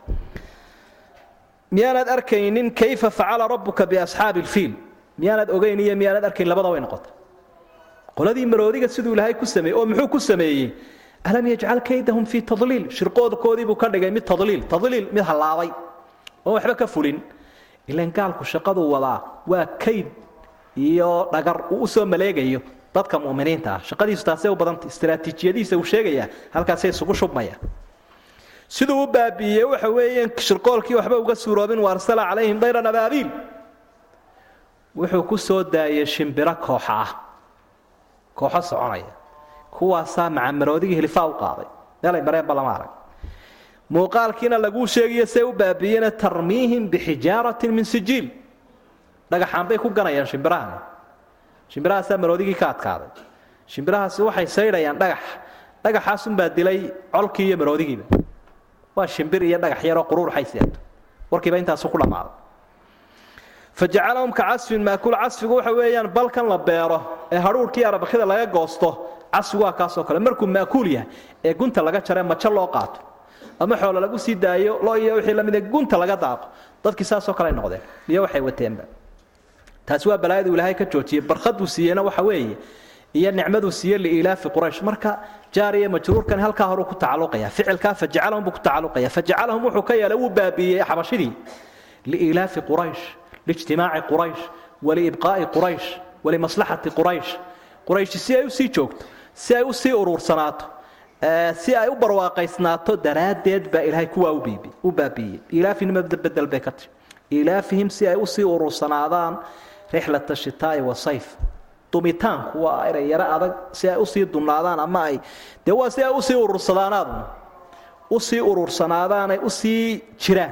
B: miyaanad arkaynin kayfa facala rabbuka biasxaabi lfiil miyaanad ogeyn iyo miyaanad arkayn labada way noqota qoladii maroodiga siduu ilaahay ku sameeyey oo muxuu ku sameeyey? Alam yajcal kaydahum fii tadliil? Shirqoodkoodii buu ka dhigay mid tadliil. Tadliil mid hallaabay oon waxba ka fulin. Ilan gaalku shaqaduu wadaa. Waa kayd iyo dhagar uu u soo maleegayo dadka muminiinta ah. Shaqadiisu taasay u badanta istraatiijiyadiisa uu sheegayaa halkaasay isugu shubmayaan siduu u baabiiyey waxa weeye shirqoolkii waxba uga suuroobin wa arsala calayhim dayran abaabiil wuxuu ku soo daayey shimbiro kooxa ah. Kooxo soconaya. Kuwaasaa macamaroodigii hilifaa u qaaday. Meelay mareenba lama arag muuqaalkiina laguu sheegayo see u baabiiyena tarmiihim bixijaaratin min sijiil dhagaxaan ku ganayaan shimbirahan shimbirahaasaa maroodigii ka adkaaday. Shimbirahaasi waxay saydhayaan dhagax. Dhagaxaasunbaa dilay colkii iyo maroodigiiba. Waa shimbir iyo dhagax yaroo quruur waxay seeto warkiiba intaasu ku dhammaaday fajacalahum ka casfin maakul casfigu waxa weeyaan balkan la beero ee hadhuurkii arabakida laga goosto casfigu waa kaasoo kale. Markuu maakuul yahay ee gunta laga jaree majo loo qaato ama xoolo lagu sii daayo lo iyo wixii la mid gunta laga daaqo. Dadkii saasoo kale ay noqdeen. Iyo waxay wateenba taasi waa balaayadu ilaahay ka joojiyey barkaduu siiyeyna waxa weeye iyo nicmaduu siiye liilaafi quraysh. Marka jaariya majruurkan halkaa horuu ku tacaluqaya ficilkaa fajacalahum buu ku tacaluqaya fajacalahum wuxuu ka yeelay wuu baabiiyey xabashidii liilaafi quraysh liijtimaaci quraysh waliibqaa'i quraysh walimaslaxati quraysh. Qurayshi si ay u sii joogto si ay u sii uruursanaato si ay u barwaaqaysnaato daraaddeed baa ilaahay kuwaa u baabiiyey. Ilaafihim bedel bay ka tiri? Ilaafihim si ay u sii urursanaadaan rixlata shitaai wasayf dumitaanku waa eray yaro adag si ay u sii dunaadaan ama ay dee waa si ay u sii urursadaanaadun u sii urursanaadaanay u sii jiraan.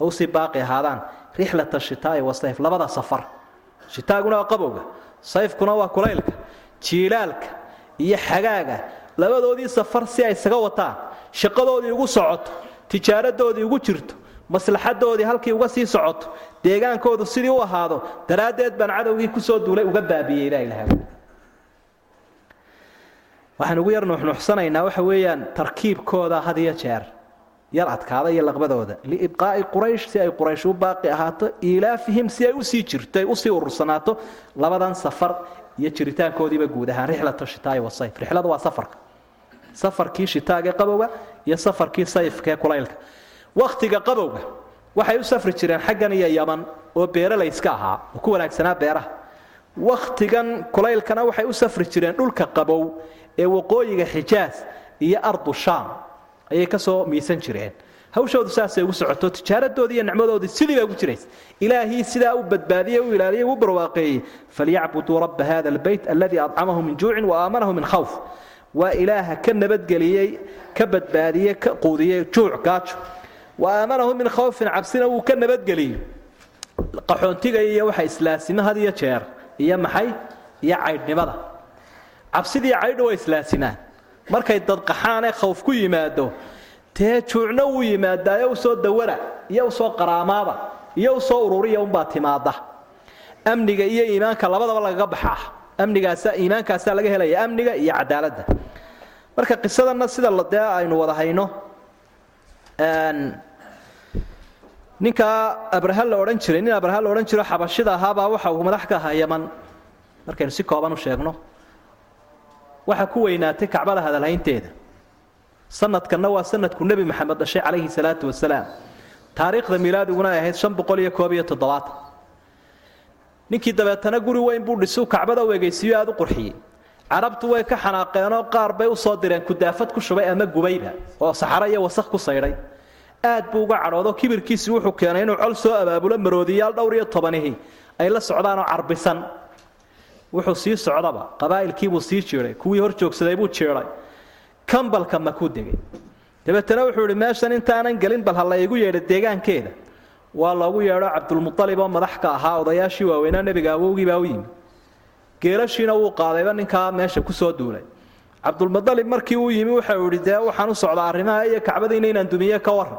B: Usii baaqi ahaadaan rixlata shitaai wasayf labada safar. Shitaaguna waa qabowga sayfkuna waa kulaylka jiilaalka iyo xagaaga. Labadoodii safar si ay isaga wataan shaqadoodii ugu socoto tijaaradoodii ugu jirto maslaxadoodii halkii uga sii socoto deegaankoodu sidii u ahaado daraaddeed baan cadowgii ku soo duulay uga baabiyey baa ilaha waxaan ugu yar nuuxnuuxsanaynaa waxa weeyaan tarkiibkooda had iyo jeer yar adkaada iyo laqbadooda liibqaa'i quraysh si ay quraysh u baaqi ahaato ilaafihim si ay u sii jirto ay u sii urursanaato labadan safar iyo jiritaankoodiiba guud ahaan rixlata shitaai wasayf rixlada waa safarka. Safarkii shitaagee qabowga iyo safarkii sayfkaee kulaylka wakhtiga qabowga waxay u safri jireen xaggan iyo yaman oo beeralayska ahaa oo ku wanaagsanaa beeraha. Wakhtigan kulaylkana waxay u safri jireen dhulka qabow ee waqooyiga xijaas iyo ardu shaam. Ayay ka soo miisan jireen. Hawshoodu saasay ugu socoto tijaaradoodii iyo nicmadoodii sidii bay ugu jiraysa. Ilaahii sidaa u badbaadiyey u ilaaliyey u barwaaqeeyey. Falyacbuduu rabba hada albeyt alladii acamahu min juucin wa aamanahu min khawf. Waa ilaaha ka nabadgeliyey ka badbaadiyey ka quudiyey juuc gaajo wa aamanahu min khawfin cabsina wuu ka nabadgeliyey qaxoontiga iyo waxa islaasimo had jeer iyo maxay iyo caydhnimada cabsidii caydhu waa islaasimaan markay dadqaxaanee khawf ku yimaado dee juucna wuu yimaadaayo u soo dawara iyo u soo qaraamaaba iyo u soo ururiya unbaa timaada amniga iyo iimaanka labadaba lagaga baxaa amnigaasa iimaankaasaa laga helaya amniga iyo cadaaladda marka qisadana sida dee aynu wada hayno ninkaa abraha la odhan jiray nin abraha la odhan jiro xabashida ahaabaa waxa uu madax ka ahaa yaman markaynu si kooban u sheegno. Waxa ku weynaatay kacbada hadalhaynteeda. Sanadkanna waa sanadku nebi maxamed dhashay calayhi salaatu wasalaam taariikhda milaadiguna ay ahayd shan boqol iyo koob iyo toddobaatan ninkii dabeetana guri weyn buu dhisuu kacbada u egeysiiyo aada u qurxiyey. Carabtu way ka xanaaqeenoo qaar bay u soo direen kudaafad ku shubay ama gubayba oo saxaro iyo wasakh ku saydhay aad buu uga cadhoodo. Kibirkiisii wuxuu keenay inuu col soo abaabulo maroodiyaal dhowr iyo tobanihi. Ay la socdaanoo carbisan. Wuxuu sii socdaba. Qabaa'ilkiibuu sii jiiday. Kuwii hor joogsaday buu jiiday. Kambalka makuu degay. Dabeetana wuxuu ihi meeshan intaanan gelin bal ha yeedha deegaankeeda. Waa loogu yeedho cabdulmualib oo madax ka ahaa odayaashii waaweynaa nebiga awowgii baa u yimi geelashiina wuu qaadayba ninkaa meesha ku soo duulay. Cabdulmualib markii uu yimi waxau ihi dee waxaan u socdaa arrimaha iyo kacbadiina inaan dumiye ka waran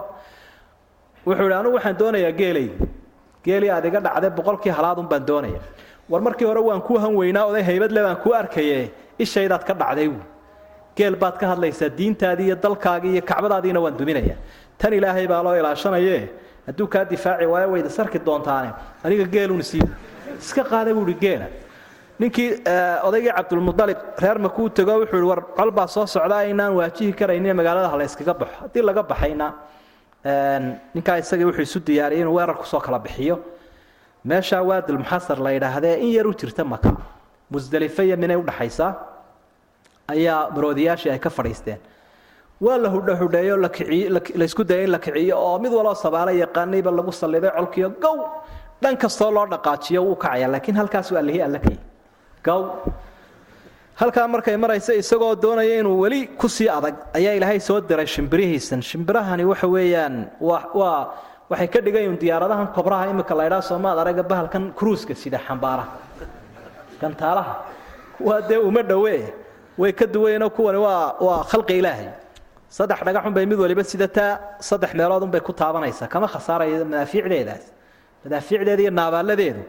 B: wuxuu ihi anugu waxaan doonayaa geelay geelii aad iga dhacday boqolkii halaadun baan doonaya. War markii hore waan kuu han weynaa oday haybadle baan kuu arkaye ishaydaad ka dhacday geel baad ka hadlaysaa diintaadii iyo dalkaagii iyo kacbadaadiina waan duminaya. Tan ilaahay baa loo ilaashanaye hadduu kaa difaaci waayo wayda sarki doontaane aniga geelun sii iska qaada buuhi geela ninkii odaygii cabdulmualib reer makuu tego wuxuu ihi war col baa soo socda aynaan waajihi karaynin magaalada ha la yskaga baxo. Haddii laga baxayna ninkaa isagii wuxuu isu diyaariyey inuu weerar ku soo kala bixiyo. Meeshaa waadilmuxasar la yidhaahdee in yar u jirta maka. Musdalife iyo minay udhaxaysaa ayaa maroodiyaashii ay ka fadhiisteen. Waa la hudhahudheeyo laysku dayay in la kiciyo oo mid waloo sabaala yaqaanayba lagu salliday colkiyo gow! Dhan kastoo loo dhaqaajiyo wuu kacaya laakiin halkaasuu allihii alla kayy gow halkaa markay maraysa isagoo doonaya inuu weli ku sii adag ayaa ilaahay soo diray shimbirihiisan. Shimbirahani waxa weeyaan waa waxay ka dhigayiin diyaaradahan kobraha imika la ydhaa soomaad araga bahalkan kruuska sida xambaara gantaalaha kuwaa dee uma dhowe way ka duwayeenoo kuwani waa waa khalqi ilaahay. Saddex dhagaxunbay mid waliba sidataa saddex meeloodunbay ku taabanaysaa kama khasaarayo madaafiicdeedaas. Madaafiicdeeda iyo naabaaladeedu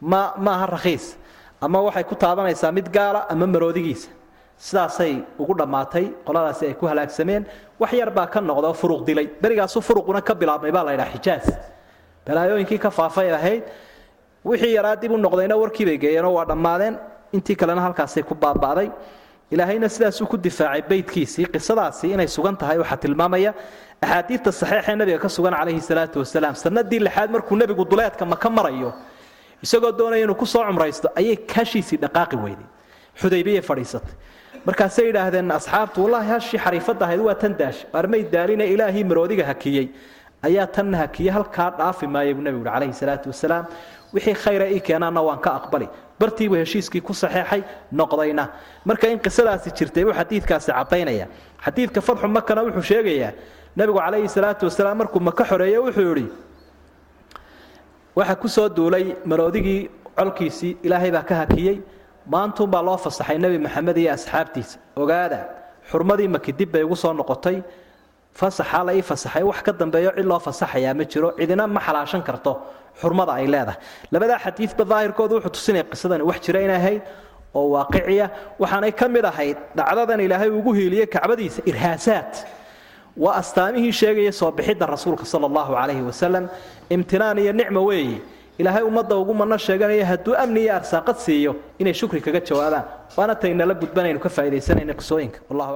B: ma ma aha rakhiis ama waxay ku taabanaysaa mid gaala ama maroodigiisa. Sidaasay ugu dhammaatay qoladaasi ay ku halaagsameen wax yar ka noqda oo furuq dilay. Berigaasu furuquna ka bilaabmay baa la ydhaha xijaas balaayooyinkii ka faafay ahayd wixii yaraa dib u noqdayna warkiibay geeyeenoo waa dhammaadeen. Intii kalena halkaasay ku baaba'day ilaahayna sidaasuu ku difaacay beydkiisii qisadaasi inay sugan tahay waxaa tilmaamaya axaadiidta saxiixee nabiga ka sugan calayhi salaatu wasalaam. Sanadii lixaad markuu nebigu duleedka maka marayo isagoo doonaya inuu ku soo cumraysto ayay kaashiisii dhaqaaqi weyday xudaybiyay fadhiisatay. Markaasay yidhaahdeen asxaabtu wallaahi hashii xariifadda ahayd waa tan daash. Armay daaline ilaahii maroodiga hakiyey. Ayaa tanna hakiyey halkaa dhaafi maaya buu nebigu uhi calayhi salaatu wasalaam wixii khayra ii keenaanna waan ka aqbali. Bartiibuu heshiiskii ku saxeexay noqdayna. Marka in qisadaasi jirtay buu xadiidkaasi caddaynaya xadiidka fadxu makana wuxuu sheegayaa. Nebigu calayhi salaatu wasalaam markuu maka xoreeye wuxuu yidhi waxa ku soo duulay maroodigii colkiisii ilaahay baa ka hakiyey. Maantuunbaa loo fasaxay nebi maxamed iyo asxaabtiisa. Ogaada xurmadii maki dib bay ugu soo noqotay. Fasaxaa la ii fasaxay. Wax ka dambeeyo cid loo fasaxayaa ma jiro. Cidina ma xalaashan karto. Xurmada ay leedahay. Labadaa xadiidba daahirkoodu wuxuu tusinaya qisadani wax jira inay ahayd oo waaqiciya waxaanay ka mid ahayd dhacdadan ilaahay ugu hiiliyey kacbadiisa irhaasaad waa astaamihii sheegaya soo bixidda rasuulka sala allahu calayhi wasalam imtinaan iyo nicmo weeye ilaahay ummadda ugu manno sheeganaya hadduu amni iyo arsaaqad siiyo inay shukri kaga jawaabaan. Waana taynala gudbanaynu ka faa'iidaysanayna qisooyinka. Wallahu